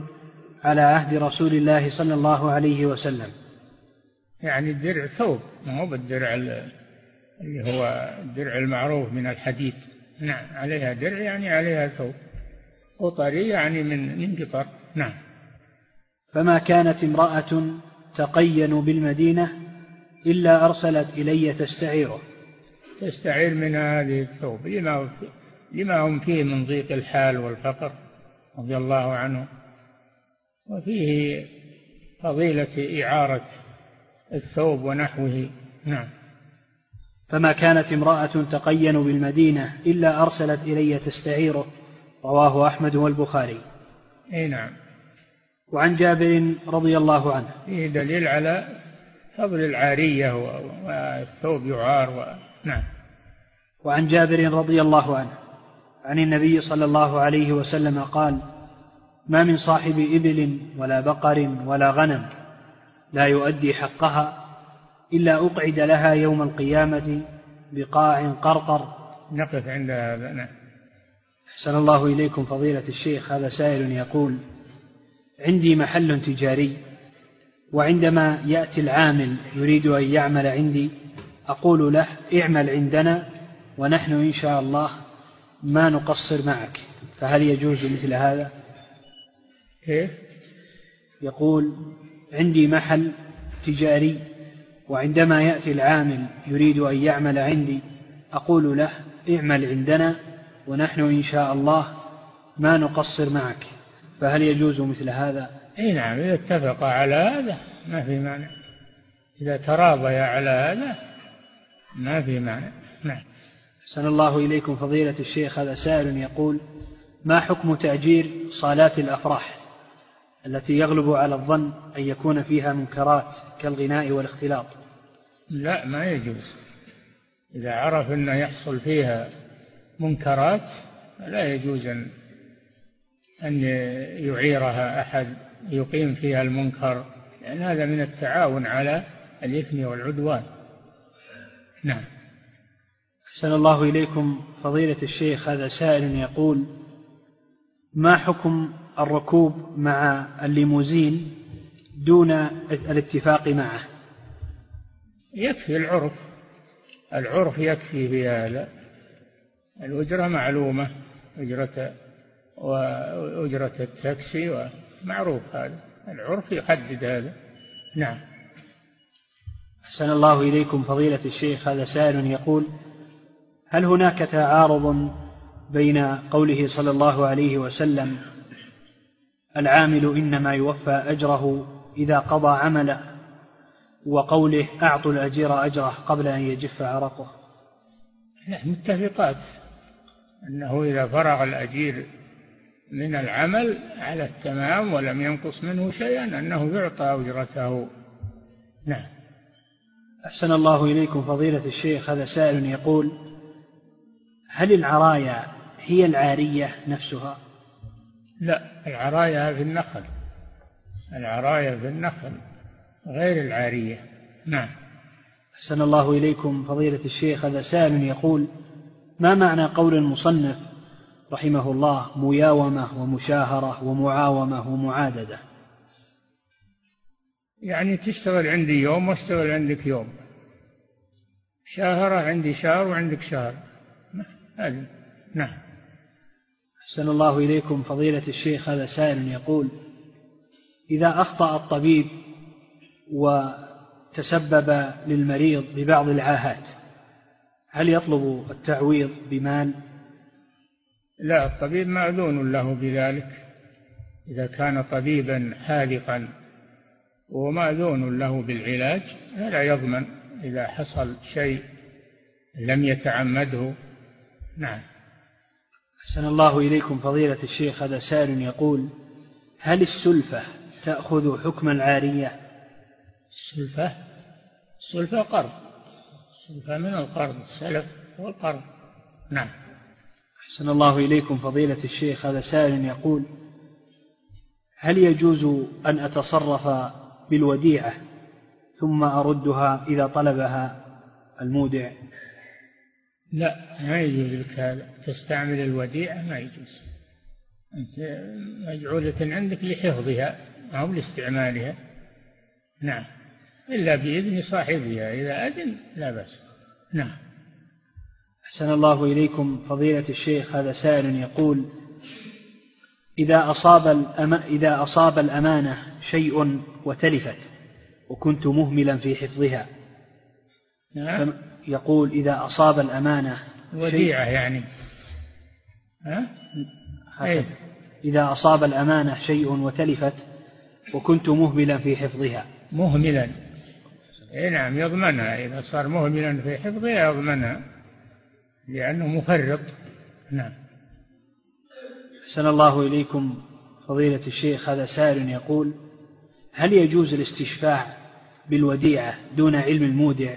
على عهد رسول الله صلى الله عليه وسلم. يعني الدرع ثوب ما هو بالدرع اللي هو الدرع المعروف من الحديد. نعم عليها درع يعني عليها ثوب. قطري يعني من من قطر. نعم. فما كانت امرأة تقين بالمدينة إلا أرسلت إلي تستعيره. تستعير من هذه الثوب لما لما هم فيه من ضيق الحال والفقر رضي الله عنه وفيه فضيلة إعارة الثوب ونحوه. نعم. فما كانت امرأة تقين بالمدينة إلا أرسلت إلي تستعيره. رواه أحمد والبخاري. أي نعم. وعن جابر رضي الله عنه. فيه دليل على فضل العارية والثوب يعار و... نعم. وعن جابر رضي الله عنه عن النبي صلى الله عليه وسلم قال ما من صاحب إبل ولا بقر ولا غنم لا يؤدي حقها إلا أقعد لها يوم القيامة بقاع قرقر نقف عند هذا نعم. أحسن الله إليكم فضيلة الشيخ هذا سائل يقول عندي محل تجاري وعندما يأتي العامل يريد أن يعمل عندي أقول له اعمل عندنا ونحن إن شاء الله ما نقصر معك. فهل يجوز مثل هذا؟ كيف؟ يقول عندي محل تجاري وعندما يأتي العامل يريد أن يعمل عندي أقول له اعمل عندنا ونحن إن شاء الله ما نقصر معك. فهل يجوز مثل هذا؟ إي نعم اذا اتفق على هذا ما في معنى إذا تراضيا على هذا ما في معنى نعم. أحسن الله إليكم فضيلة الشيخ هذا سائل يقول ما حكم تأجير صالات الأفراح التي يغلب على الظن أن يكون فيها منكرات كالغناء والاختلاط؟ لا ما يجوز. إذا عرف أنه يحصل فيها منكرات لا يجوز أن أن يعيرها أحد. يقيم فيها المنكر لأن هذا من التعاون على الإثم والعدوان. نعم. أحسن الله إليكم فضيلة الشيخ هذا سائل يقول ما حكم الركوب مع الليموزين دون الاتفاق معه؟ يكفي العرف. العرف يكفي في هذا الأجرة معلومة أجرة وأجرة التاكسي معروف هذا العرف يحدد هذا. نعم. أحسن الله إليكم فضيلة الشيخ هذا سائل يقول هل هناك تعارض بين قوله صلى الله عليه وسلم العامل إنما يوفى أجره إذا قضى عمله وقوله أعطوا الأجير أجره قبل أن يجف عرقه؟ لا متفقات. أنه إذا فرغ الأجير من العمل على التمام ولم ينقص منه شيئا أنه يعطى أجرته. نعم. أحسن الله إليكم فضيلة الشيخ هذا سائل يقول هل العرايا هي العارية نفسها؟ لا العرايا في النخل. العرايا في النخل غير العارية. نعم. أحسن الله إليكم فضيلة الشيخ هذا سائل يقول ما معنى قول المصنف رحمه الله مياومة ومشاهرة ومعاومة ومعاددة. يعني تشتغل عندي يوم وأشتغل عندك يوم. شاهرة عندي شهر وعندك شهر. هذه. نعم. أحسن الله إليكم فضيلة الشيخ هذا سائل يقول إذا أخطأ الطبيب وتسبب للمريض ببعض العاهات هل يطلب التعويض بمال؟ لا الطبيب مأذون له بذلك إذا كان طبيبا حاذقا ومأذون له بالعلاج فلا يضمن إذا حصل شيء لم يتعمده. نعم. أحسن الله إليكم فضيلة الشيخ هذا سائل يقول هل السلفة تأخذ حكم العارية السلفة؟ السلفة قرض السلفة من القرض السلف والقرض نعم. أحسن الله إليكم فضيلة الشيخ هذا سائل يقول هل يجوز أن أتصرف بالوديعة ثم أردها إذا طلبها المودع؟ لا ما يجوز لك هذا تستعمل الوديعة ما يجوز. أنت مجعولة عندك لحفظها أو لاستعمالها. نعم. إلا بإذن صاحبها إذا أذن لا بأس. نعم. أحسن الله إليكم فضيلة الشيخ هذا سائل يقول إذا أصاب الأم... إذا أصاب الأمانة شيء وتلفت وكنت مهملا في حفظها نعم. يقول إذا أصاب الأمانة وديعة يعني. ها؟ أيه؟ إذا أصاب الأمانة شيء وتلفت وكنت مهملا في حفظها. مهملا. اي نعم يضمنها. إذا صار مهملا في حفظها يضمنها. لأنه مفرط. نعم. أحسن الله إليكم فضيلة الشيخ هذا سائل يقول هل يجوز الاستشفاع بالوديعة دون علم المودع؟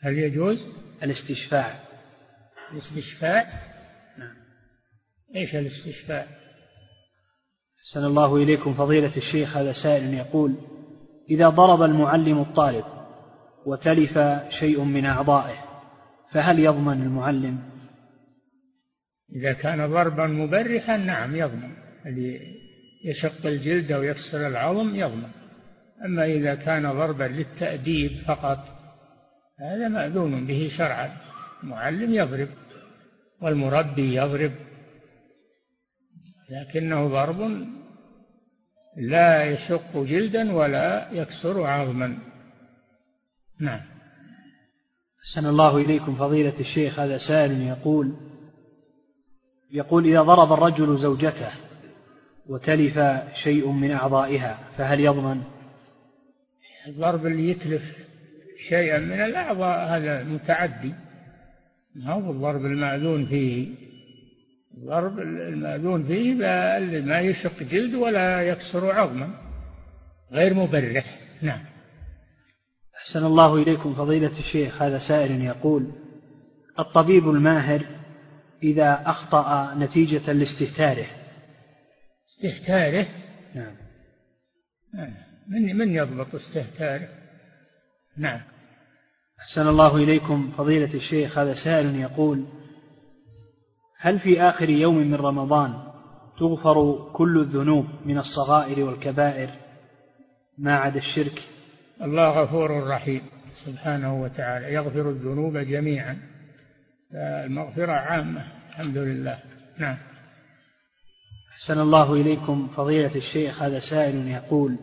هل يجوز؟ الاستشفاع. الاستشفاع؟ نعم. إيش الاستشفاع؟ أحسن الله إليكم فضيلة الشيخ هذا سائل يقول إذا ضرب المعلم الطالب وتلف شيء من أعضائه فهل يضمن المعلم؟ إذا كان ضربا مبرحا نعم يضمن. اللي يشق الجلد أو يكسر العظم يضمن. أما إذا كان ضربا للتأديب فقط هذا مأذون به شرعا. المعلم يضرب والمربي يضرب لكنه ضرب لا يشق جلدا ولا يكسر عظما. نعم. أحسن الله إليكم فضيلة الشيخ هذا سائل يقول يقول إذا ضرب الرجل زوجته وتلف شيء من أعضائها فهل يضمن؟ الضرب اللي يتلف شيئا من الأعضاء هذا متعدي. ما هو الضرب المأذون فيه؟ الضرب المأذون فيه ما يشق جلد ولا يكسر عظما غير مبرح. نعم. أحسن الله إليكم فضيلة الشيخ هذا سائل يقول الطبيب الماهر إذا أخطأ نتيجة لاستهتاره. استهتاره؟ نعم. من من يضبط استهتاره؟ نعم. أحسن الله إليكم فضيلة الشيخ هذا سائل يقول هل في آخر يوم من رمضان تغفر كل الذنوب من الصغائر والكبائر ما عدا الشرك؟ الله غفور رحيم سبحانه وتعالى يغفر الذنوب جميعا. المغفرة عامة الحمد لله. نعم. أحسن الله إليكم فضيلة الشيخ هذا سائل يقول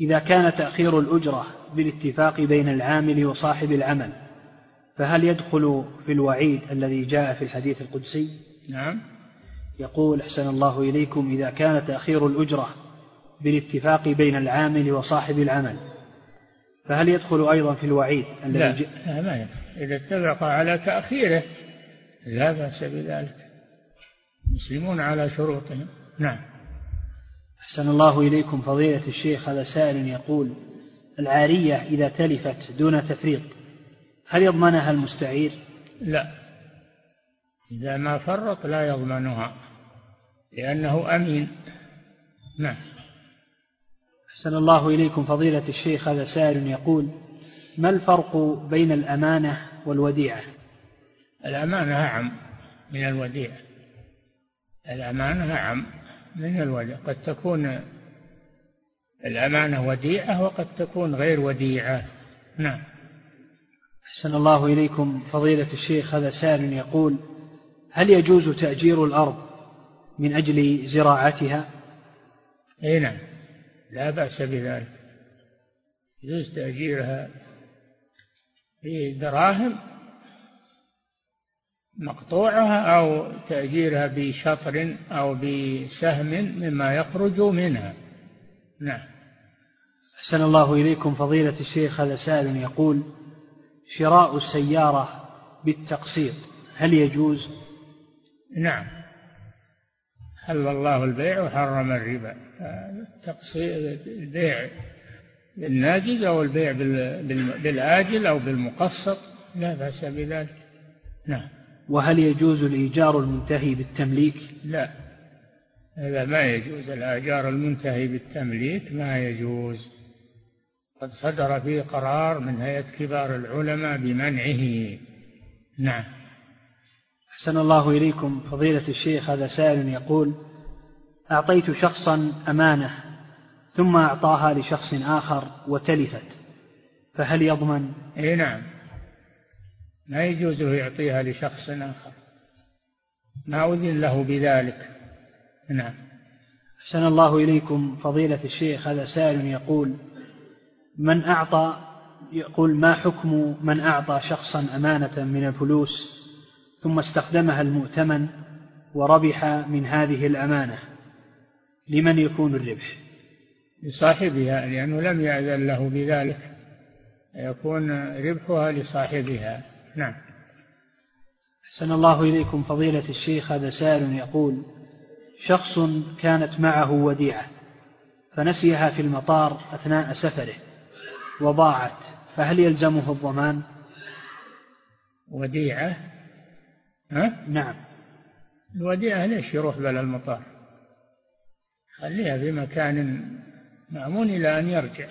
إذا كان تأخير الأجرة بالاتفاق بين العامل وصاحب العمل فهل يدخل في الوعيد الذي جاء في الحديث القدسي؟ نعم. يقول أحسن الله إليكم إذا كان تأخير الأجرة بالاتفاق بين العامل وصاحب العمل. فهل يدخل أيضا في الوعيد الذي لا, لا ما يدخل. إذا اتفق على تأخيره لا بأس بذلك. المسلمون على شروطهم. نعم. أحسن الله إليكم فضيلة الشيخ. هذا سائل يقول العارية إذا تلفت دون تفريط هل يضمنها المستعير؟ لا. إذا ما فرط لا يضمنها لأنه أمين. نعم. أحسن الله إليكم فضيلة الشيخ هذا سائل يقول ما الفرق بين الأمانة والوديعة؟ الأمانة أعم من الوديعة. الأمانة أعم من الوديعة. قد تكون الأمانة وديعة وقد تكون غير وديعة. نعم. أحسن الله إليكم فضيلة الشيخ هذا سائل يقول هل يجوز تأجير الأرض من أجل زراعتها؟ أي نعم. لا بأس بذلك. يجوز تأجيرها بدراهم مقطوعة أو تأجيرها بشطر أو بسهم مما يخرج منها. نعم. أحسن الله إليكم فضيلة الشيخ. هذا سائل يقول شراء السيارة بالتقسيط هل يجوز؟ نعم. حل الله البيع وحرم الربا. البيع بالناجز أو البيع بالآجل أو بالمقسط لا بأس بذلك. نعم. وهل يجوز الإيجار المنتهي بالتمليك؟ لا. هذا ما يجوز. الآجار المنتهي بالتمليك ما يجوز. قد صدر فيه قرار من هيئة كبار العلماء بمنعه. نعم. أحسن الله إليكم. فضيلة الشيخ هذا سائل يقول أعطيت شخصا أمانة ثم أعطاها لشخص آخر وتلفت فهل يضمن؟ أي نعم. ما يجوز يعطيها لشخص آخر. ما أذن له بذلك. نعم. أحسن الله إليكم فضيلة الشيخ هذا سائل يقول من أعطى يقول ما حكم من أعطى شخصا أمانة من الفلوس ثم استخدمها المؤتمن وربح من هذه الأمانة؟ لمن يكون الربح؟ لصاحبها لأنه لم يأذن له بذلك. يكون ربحها لصاحبها. نعم. أحسن الله إليكم فضيلة الشيخ هذا سائل يقول شخص كانت معه وديعة فنسيها في المطار أثناء سفره وضاعت فهل يلزمه الضمان؟ وديعة؟ ها؟ نعم. الوديعة ليش يروح بلا المطار؟ خليها في مكان مأمون إلى أن يرجع.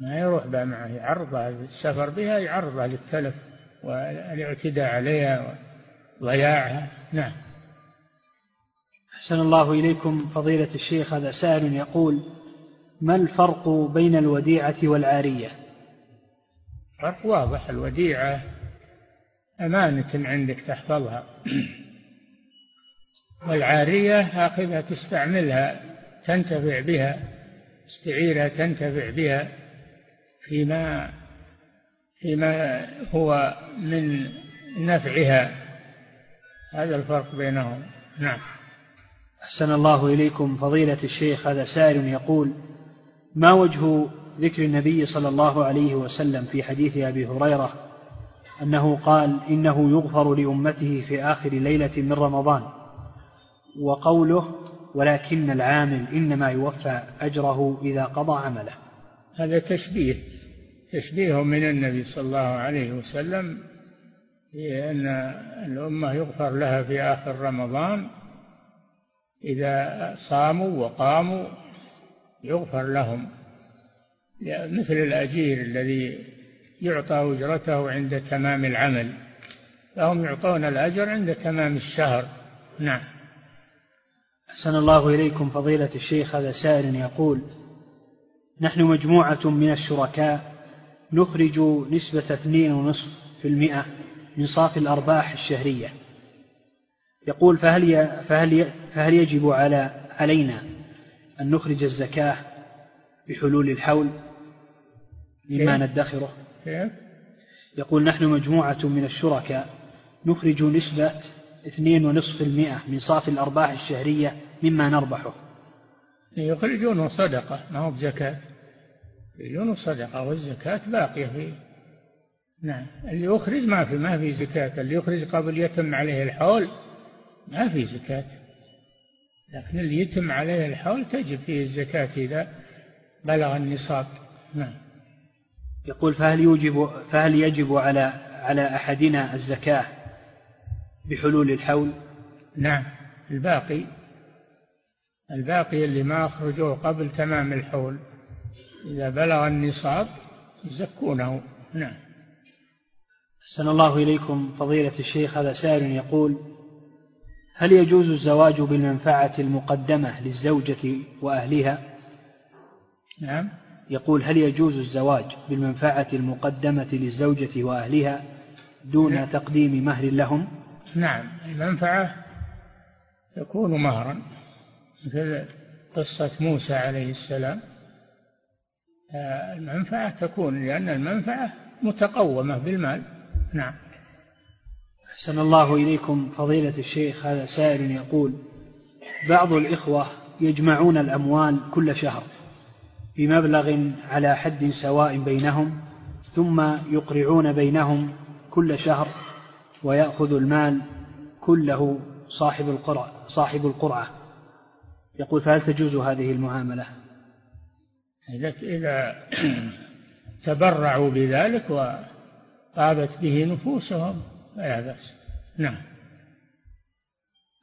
ما يروح بها معه يعرضها السفر بها يعرضها للتلف والاعتداء عليها وضياعها. نعم. أحسن الله إليكم فضيلة الشيخ هذا سائل يقول ما الفرق بين الوديعة والعارية؟ فرق واضح الوديعة أمانة عندك تحفظها. والعارية آخذها تستعملها تنتفع بها استعيرها تنتفع بها فيما فيما هو من نفعها. هذا الفرق بينهم. نعم. أحسن الله إليكم. فضيلة الشيخ هذا سائل يقول ما وجه ذكر النبي صلى الله عليه وسلم في حديث أبي هريرة أنه قال إنه يغفر لأمته في آخر ليلة من رمضان؟ وقوله ولكن العامل إنما يوفى أجره إذا قضى عمله. هذا تشبيه تشبيه من النبي صلى الله عليه وسلم في أن الأمة يغفر لها في آخر رمضان إذا صاموا وقاموا يغفر لهم. مثل الأجير الذي يعطى أجرته عند تمام العمل فهم يعطون الأجر عند تمام الشهر. نعم. أحسن الله إليكم فضيلة الشيخ هذا سائل يقول نحن مجموعة من الشركاء نخرج نسبة اثنين ونصف في المئة من صافي الأرباح الشهرية. يقول فهل فهل فهل يجب على علينا أن نخرج الزكاة بحلول الحول؟ مما ندخره؟ يقول نحن مجموعة من الشركاء نخرج نسبة اثنين ونصف المئة من صافي الأرباح الشهرية مما نربحه. يخرجون صدقة ما هو بزكاة. يخرجون صدقة والزكاة باقية في نعم اللي يخرج ما في ما في زكاة اللي يخرج قبل يتم عليه الحول ما في زكاة. لكن اللي يتم عليه الحول تجب فيه الزكاة إذا بلغ النصاب. نعم. يقول فهل يوجب فهل يجب على على أحدنا الزكاة بحلول الحول؟ نعم. الباقي الباقي اللي ما أخرجوه قبل تمام الحول. إذا بلغ النصاب يزكونه. نعم. أحسن الله إليكم. فضيلة الشيخ هذا سائل يقول هل يجوز الزواج بالمنفعة المقدمة للزوجة وأهلها نعم. يقول هل يجوز الزواج بالمنفعة المقدمة للزوجة وأهلها دون نعم. تقديم مهر لهم؟ نعم المنفعة تكون مهرا. مثل قصة موسى عليه السلام. المنفعة تكون لأن المنفعة متقومة بالمال. نعم. أحسن الله إليكم فضيلة الشيخ هذا سائل يقول بعض الإخوة يجمعون الأموال كل شهر بمبلغ على حد سواء بينهم ثم يقرعون بينهم كل شهر ويأخذ المال كله صاحب القرعة صاحب القرعة. يقول فهل تجوز هذه المعاملة؟ إذا إذا تبرعوا بذلك وطابت به نفوسهم فلا بأس. نعم.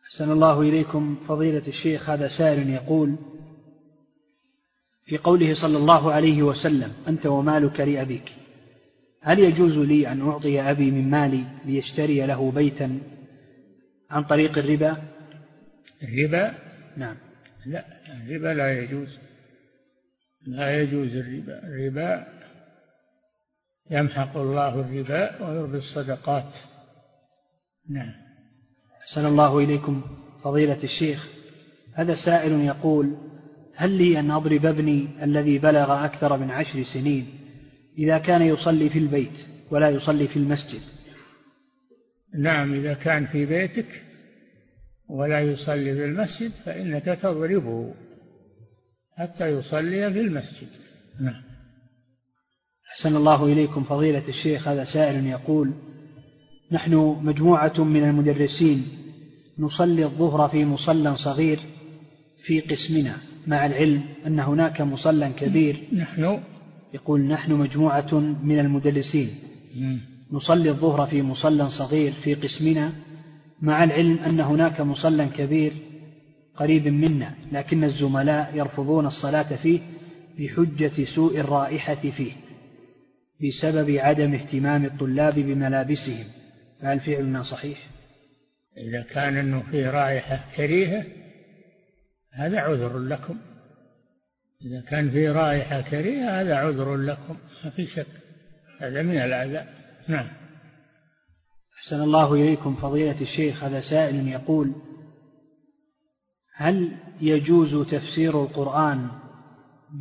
أحسن الله إليكم فضيلة الشيخ. هذا سائل يقول في قوله صلى الله عليه وسلم أنت ومالك لأبيك. هل يجوز لي أن أعطي أبي من مالي ليشتري له بيتا عن طريق الربا؟ الربا؟ نعم. لا الربا لا يجوز. لا يجوز الربا. الربا يمحق الله الربا ويربي الصدقات. نعم. أحسن الله إليكم فضيلة الشيخ. هذا سائل يقول هل لي أن أضرب ابني الذي بلغ أكثر من عشر سنين؟ إذا كان يصلي في البيت ولا يصلي في المسجد. نعم إذا كان في بيتك ولا يصلي في المسجد فإنك تضربه حتى يصلي في المسجد. نعم. أحسن الله إليكم فضيلة الشيخ هذا سائل يقول نحن مجموعة من المدرسين نصلي الظهر في مصلى صغير في قسمنا مع العلم أن هناك مصلى كبير. نحن يقول نحن مجموعة من المدرسين نصلي الظهر في مصلى صغير في قسمنا مع العلم أن هناك مصلى كبير قريب منا لكن الزملاء يرفضون الصلاة فيه بحجة سوء الرائحة فيه بسبب عدم اهتمام الطلاب بملابسهم. فهل فعلنا صحيح؟ إذا كان أنه فيه رائحة كريهة هذا عذر لكم. إذا كان فيه رائحة كريهة هذا عذر لكم ما في شك. هذا من الأذى نعم. أحسن الله إليكم فضيلة الشيخ هذا سائل يقول هل يجوز تفسير القرآن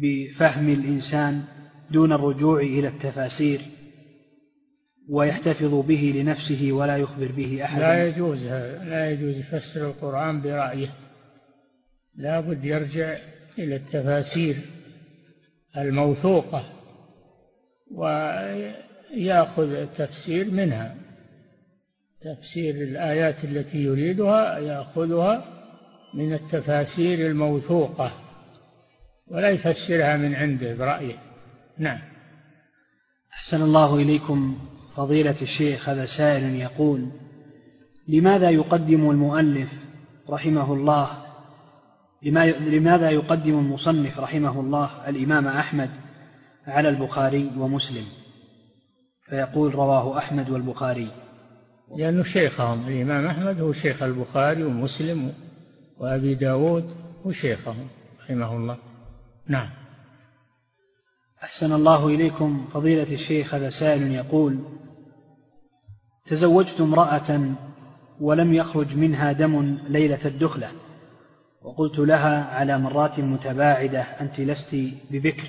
بفهم الإنسان دون الرجوع إلى التفاسير ويحتفظ به لنفسه ولا يخبر به أحد لا يجوز لا يجوز يفسر القرآن برأيه. لا بد يرجع إلى التفاسير الموثوقة ويأخذ التفسير منها. تفسير الآيات التي يريدها يأخذها من التفاسير الموثوقة ولا يفسرها من عنده برأيه. نعم. أحسن الله إليكم فضيلة الشيخ هذا سائل يقول لماذا يقدم المؤلف رحمه الله لماذا يقدم المصنف رحمه الله الإمام أحمد على البخاري ومسلم؟ فيقول رواه أحمد والبخاري. لأنه شيخهم الإمام أحمد هو شيخ البخاري ومسلم وأبي داود هو شيخهم رحمه الله. نعم. أحسن الله إليكم فضيلة الشيخ هذا سائل يقول تزوجت امرأة ولم يخرج منها دم ليلة الدخلة. وقلت لها على مرات متباعدة أنت لست ببكر.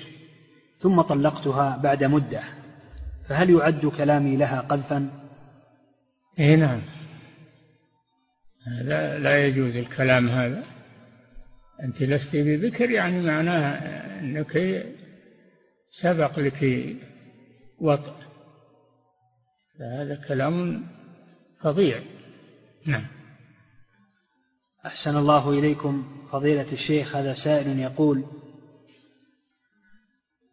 ثم طلقتها بعد مدة. فهل يعد كلامي لها قذفا؟ اي نعم. هذا لا يجوز الكلام هذا. أنت لست ببكر يعني معناها أنك سبق لك وطء فهذا كلام فظيع. نعم. أحسن الله إليكم فضيلة الشيخ هذا سائل يقول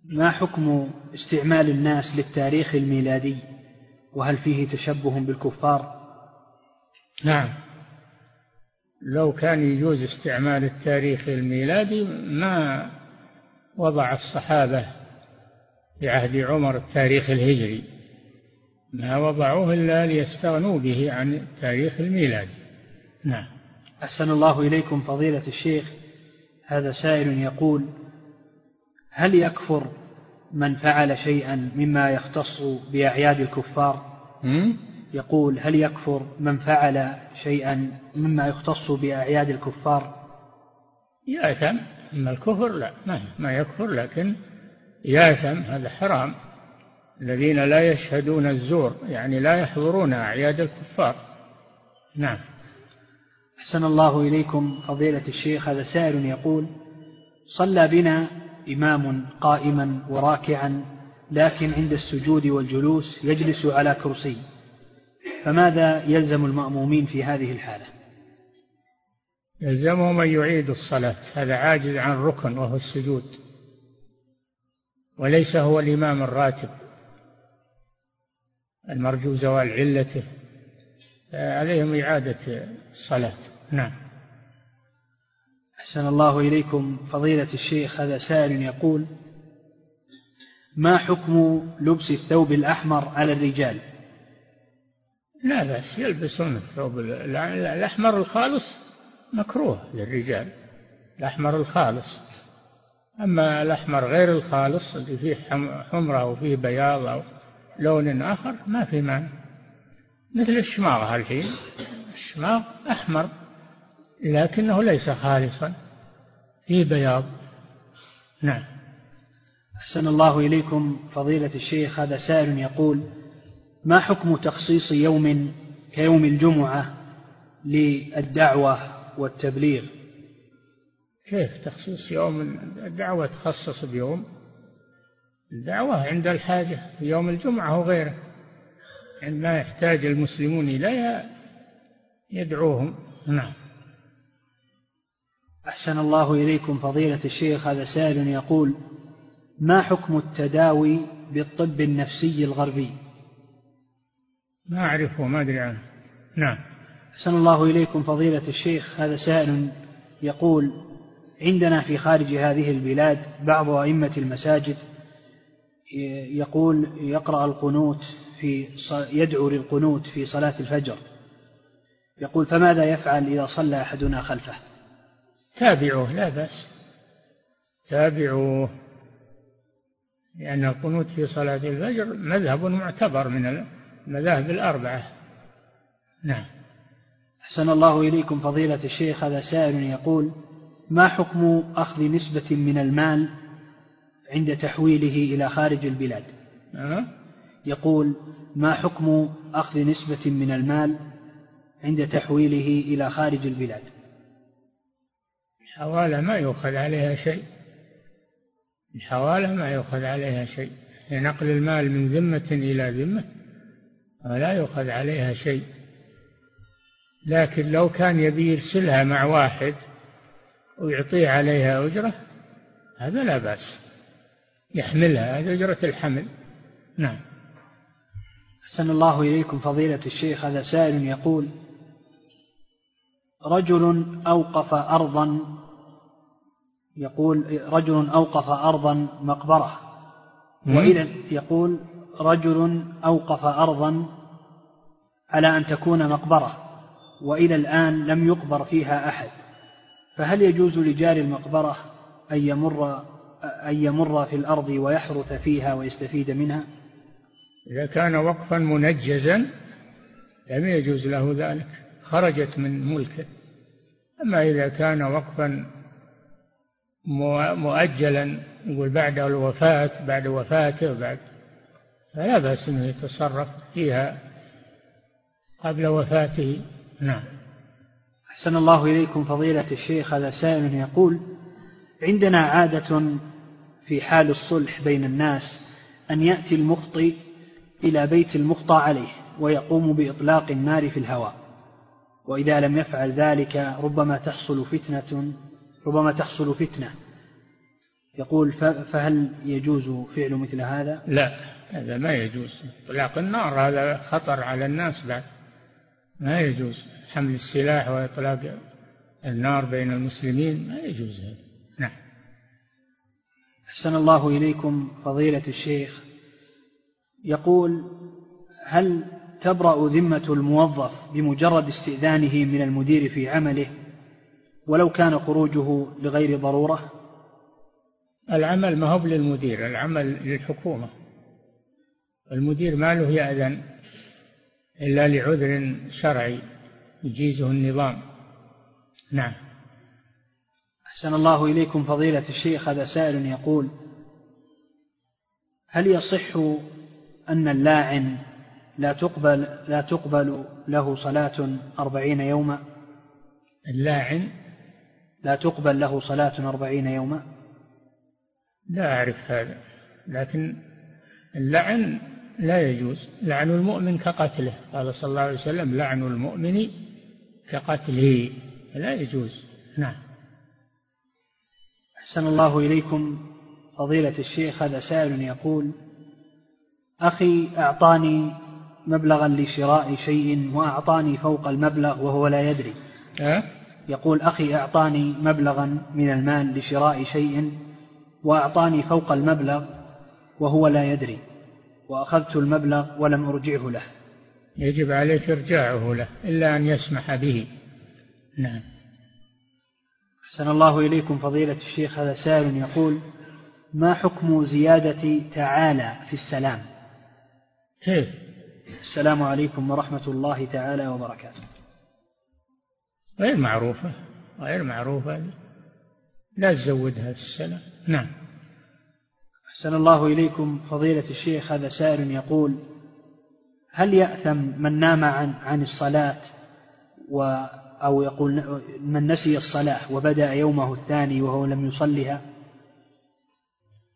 ما حكم استعمال الناس للتاريخ الميلادي؟ وهل فيه تشبه بالكفار؟ نعم. لو كان يجوز استعمال التاريخ الميلادي ما وضع الصحابة في عهد عمر التاريخ الهجري. ما وضعوه إلا ليستغنوا به عن التاريخ الميلادي. نعم. أحسن الله إليكم فضيلة الشيخ. هذا سائل يقول هل يكفر من فعل شيئا مما يختص بأعياد الكفار؟ يقول هل يكفر من فعل شيئا مما يختص بأعياد الكفار؟ يأثم أما الكفر لا ما, يكفر لكن يأثم هذا حرام. الذين لا يشهدون الزور يعني لا يحضرون أعياد الكفار. نعم. أحسن الله إليكم فضيلة الشيخ هذا سائل يقول صلى بنا إمام قائما وراكعا لكن عند السجود والجلوس يجلس على كرسي. فماذا يلزم المأمومين في هذه الحالة؟ يلزمهم أن يعيدوا الصلاة هذا عاجز عن الركن وهو السجود. وليس هو الإمام الراتب المرجو زوال علته. عليهم إعادة الصلاة. نعم. أحسن الله إليكم فضيلة الشيخ هذا سائل يقول ما حكم لبس الثوب الأحمر على الرجال؟ لا بأس يلبسون الثوب الأحمر الخالص مكروه للرجال الأحمر الخالص. أما الأحمر غير الخالص اللي فيه حمرة وفيه بياض أو لون آخر ما في معنى مثل الشماغ الحين الشماغ أحمر لكنه ليس خالصا. فيه بياض. نعم. أحسن الله إليكم فضيلة الشيخ هذا سائل يقول ما حكم تخصيص يوم كيوم الجمعة للدعوة والتبليغ؟ كيف تخصيص يوم؟ الدعوة تخصص بيوم. الدعوة عند الحاجة في يوم الجمعة وغيره. عندما يحتاج المسلمون إليها يدعوهم. نعم. أحسن الله إليكم فضيلة الشيخ هذا سائل يقول ما حكم التداوي بالطب النفسي الغربي؟ ما أعرفه ما أدري عنه. نعم. أحسن الله إليكم فضيلة الشيخ هذا سائل يقول عندنا في خارج هذه البلاد بعض أئمة المساجد يقول يقرأ القنوت في يدعو للقنوت في صلاة الفجر. يقول فماذا يفعل إذا صلى أحدنا خلفه؟ تابعوه لا بأس. تابعوه. لأن القنوت في صلاة الفجر مذهب معتبر من المذاهب الأربعة. نعم. أحسن الله إليكم فضيلة الشيخ. هذا سائل يقول ما حكم أخذ نسبة من المال عند تحويله إلى خارج البلاد؟ أه؟ يقول ما حكم أخذ نسبة من المال عند تحويله إلى خارج البلاد؟ الحوالة ما يؤخذ عليها شيء. الحوالة ما يؤخذ عليها شيء. لنقل المال من ذمة إلى ذمة لا يؤخذ عليها شيء. لكن لو كان يبي يرسلها مع واحد ويعطيه عليها أجرة هذا لا بأس. يحملها هذه أجرة الحمل. نعم. أحسن الله إليكم فضيلة الشيخ هذا سائل يقول رجل أوقف أرضا يقول رجل أوقف أرضا مقبرة وإلى يقول رجل أوقف أرضا على أن تكون مقبرة وإلى الآن لم يقبر فيها أحد فهل يجوز لجار المقبرة أن يمر أن يمر في الأرض ويحرث فيها ويستفيد منها؟ إذا كان وقفا منجزا لم يجوز له ذلك خرجت من ملكه. أما إذا كان وقفا مؤجلا يقول بعد الوفاة بعد وفاته بعد فلا بأس أنه يتصرف فيها قبل وفاته. نعم. أحسن الله إليكم فضيلة الشيخ. هذا سائل يقول عندنا عادة في حال الصلح بين الناس أن يأتي المخطئ إلى بيت المخطى عليه ويقوم بإطلاق النار في الهواء. وإذا لم يفعل ذلك ربما تحصل فتنة ربما تحصل فتنة. يقول فهل يجوز فعل مثل هذا؟ لا هذا ما يجوز. إطلاق النار هذا خطر على الناس بعد. ما يجوز. حمل السلاح وإطلاق النار بين المسلمين ما يجوز هذا. نعم. أحسن الله إليكم فضيلة الشيخ. يقول هل تبرأ ذمة الموظف بمجرد استئذانه من المدير في عمله ولو كان خروجه لغير ضرورة؟ العمل ما هو للمدير العمل للحكومة. المدير ما له يأذن إلا لعذر شرعي يجيزه النظام. نعم. أحسن الله إليكم فضيلة الشيخ هذا سائل يقول هل يصح أن اللاعن لا تقبل لا تقبل له صلاة أربعين يوما. اللاعن؟ لا تقبل له صلاة أربعين يوما. لا أعرف هذا لكن اللعن لا يجوز. لعن المؤمن كقتله. قال صلى الله عليه وسلم لعن المؤمن كقتله. لا يجوز. نعم. أحسن الله إليكم. فضيلة الشيخ هذا سائل يقول أخي أعطاني مبلغا لشراء شيء وأعطاني فوق المبلغ وهو لا يدري. أه؟ يقول أخي أعطاني مبلغا من المال لشراء شيء وأعطاني فوق المبلغ وهو لا يدري. وأخذت المبلغ ولم أرجعه له. يجب عليك إرجاعه له إلا أن يسمح به. نعم. أحسن الله إليكم فضيلة الشيخ. هذا سائل يقول ما حكم زيادة تعالى في السلام؟ كيف؟ السلام عليكم ورحمة الله تعالى وبركاته. غير معروفة غير معروفة لا تزودها السلام نعم. أحسن الله إليكم فضيلة الشيخ هذا سائل يقول هل يأثم من نام عن عن الصلاة و أو يقول من نسي الصلاة وبدأ يومه الثاني وهو لم يصلها؟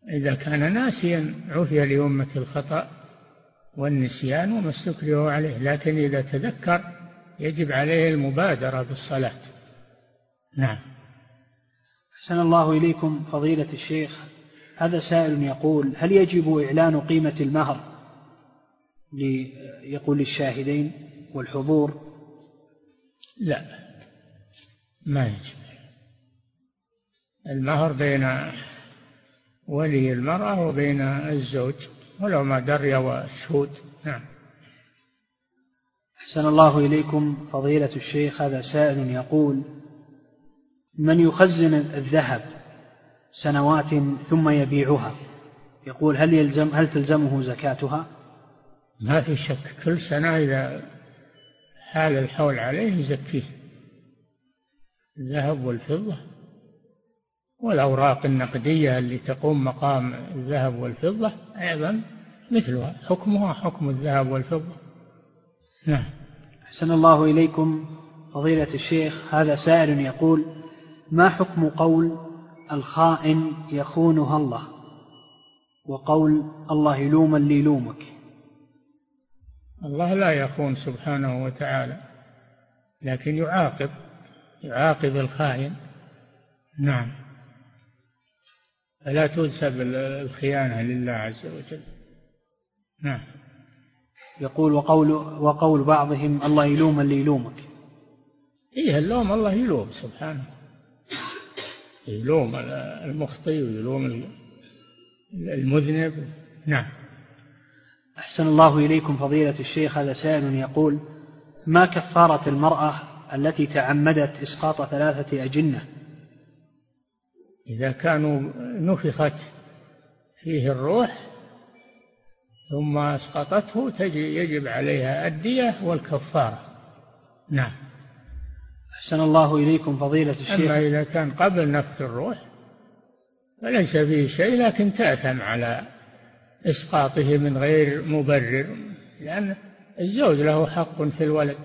إذا كان ناسيا عفي لأمة الخطأ. والنسيان وما استكره عليه. لكن إذا تذكر يجب عليه المبادرة بالصلاة. نعم. أحسن الله إليكم فضيلة الشيخ. هذا سائل يقول هل يجب إعلان قيمة المهر يقول للشاهدين والحضور؟ لا. ما يجب. المهر بين ولي المرأة وبين الزوج. ولو ما دري وشهود نعم. أحسن الله إليكم فضيلة الشيخ هذا سائل يقول من يخزن الذهب سنوات ثم يبيعها؟ يقول هل يلزم هل تلزمه زكاتها؟ ما في شك كل سنة إذا حال الحول عليه يزكيه. الذهب والفضة. والأوراق النقدية اللي تقوم مقام الذهب والفضة أيضا مثلها حكمها حكم الذهب والفضة. نعم. أحسن الله إليكم فضيلة الشيخ هذا سائل يقول ما حكم قول الخائن يخونها الله؟ وقول الله يلوم اللي يلومك الله لا يخون سبحانه وتعالى لكن يعاقب يعاقب الخائن. نعم. فلا تنسب الخيانة لله عز وجل. نعم. يقول وقول وقول بعضهم الله يلوم اللي يلومك. إيه اللوم الله يلوم سبحانه. يلوم المخطي ويلوم المذنب. نعم. أحسن الله إليكم فضيلة الشيخ هذا سائل يقول ما كفارة المرأة التي تعمدت إسقاط ثلاثة أجنة إذا كانوا نفخت فيه الروح ثم أسقطته تجي يجب عليها الدية والكفارة. نعم. أحسن الله إليكم فضيلة الشيخ. أما إذا كان قبل نفخ الروح فليس فيه شيء لكن تأثم على إسقاطه من غير مبرر لأن الزوج له حق في الولد.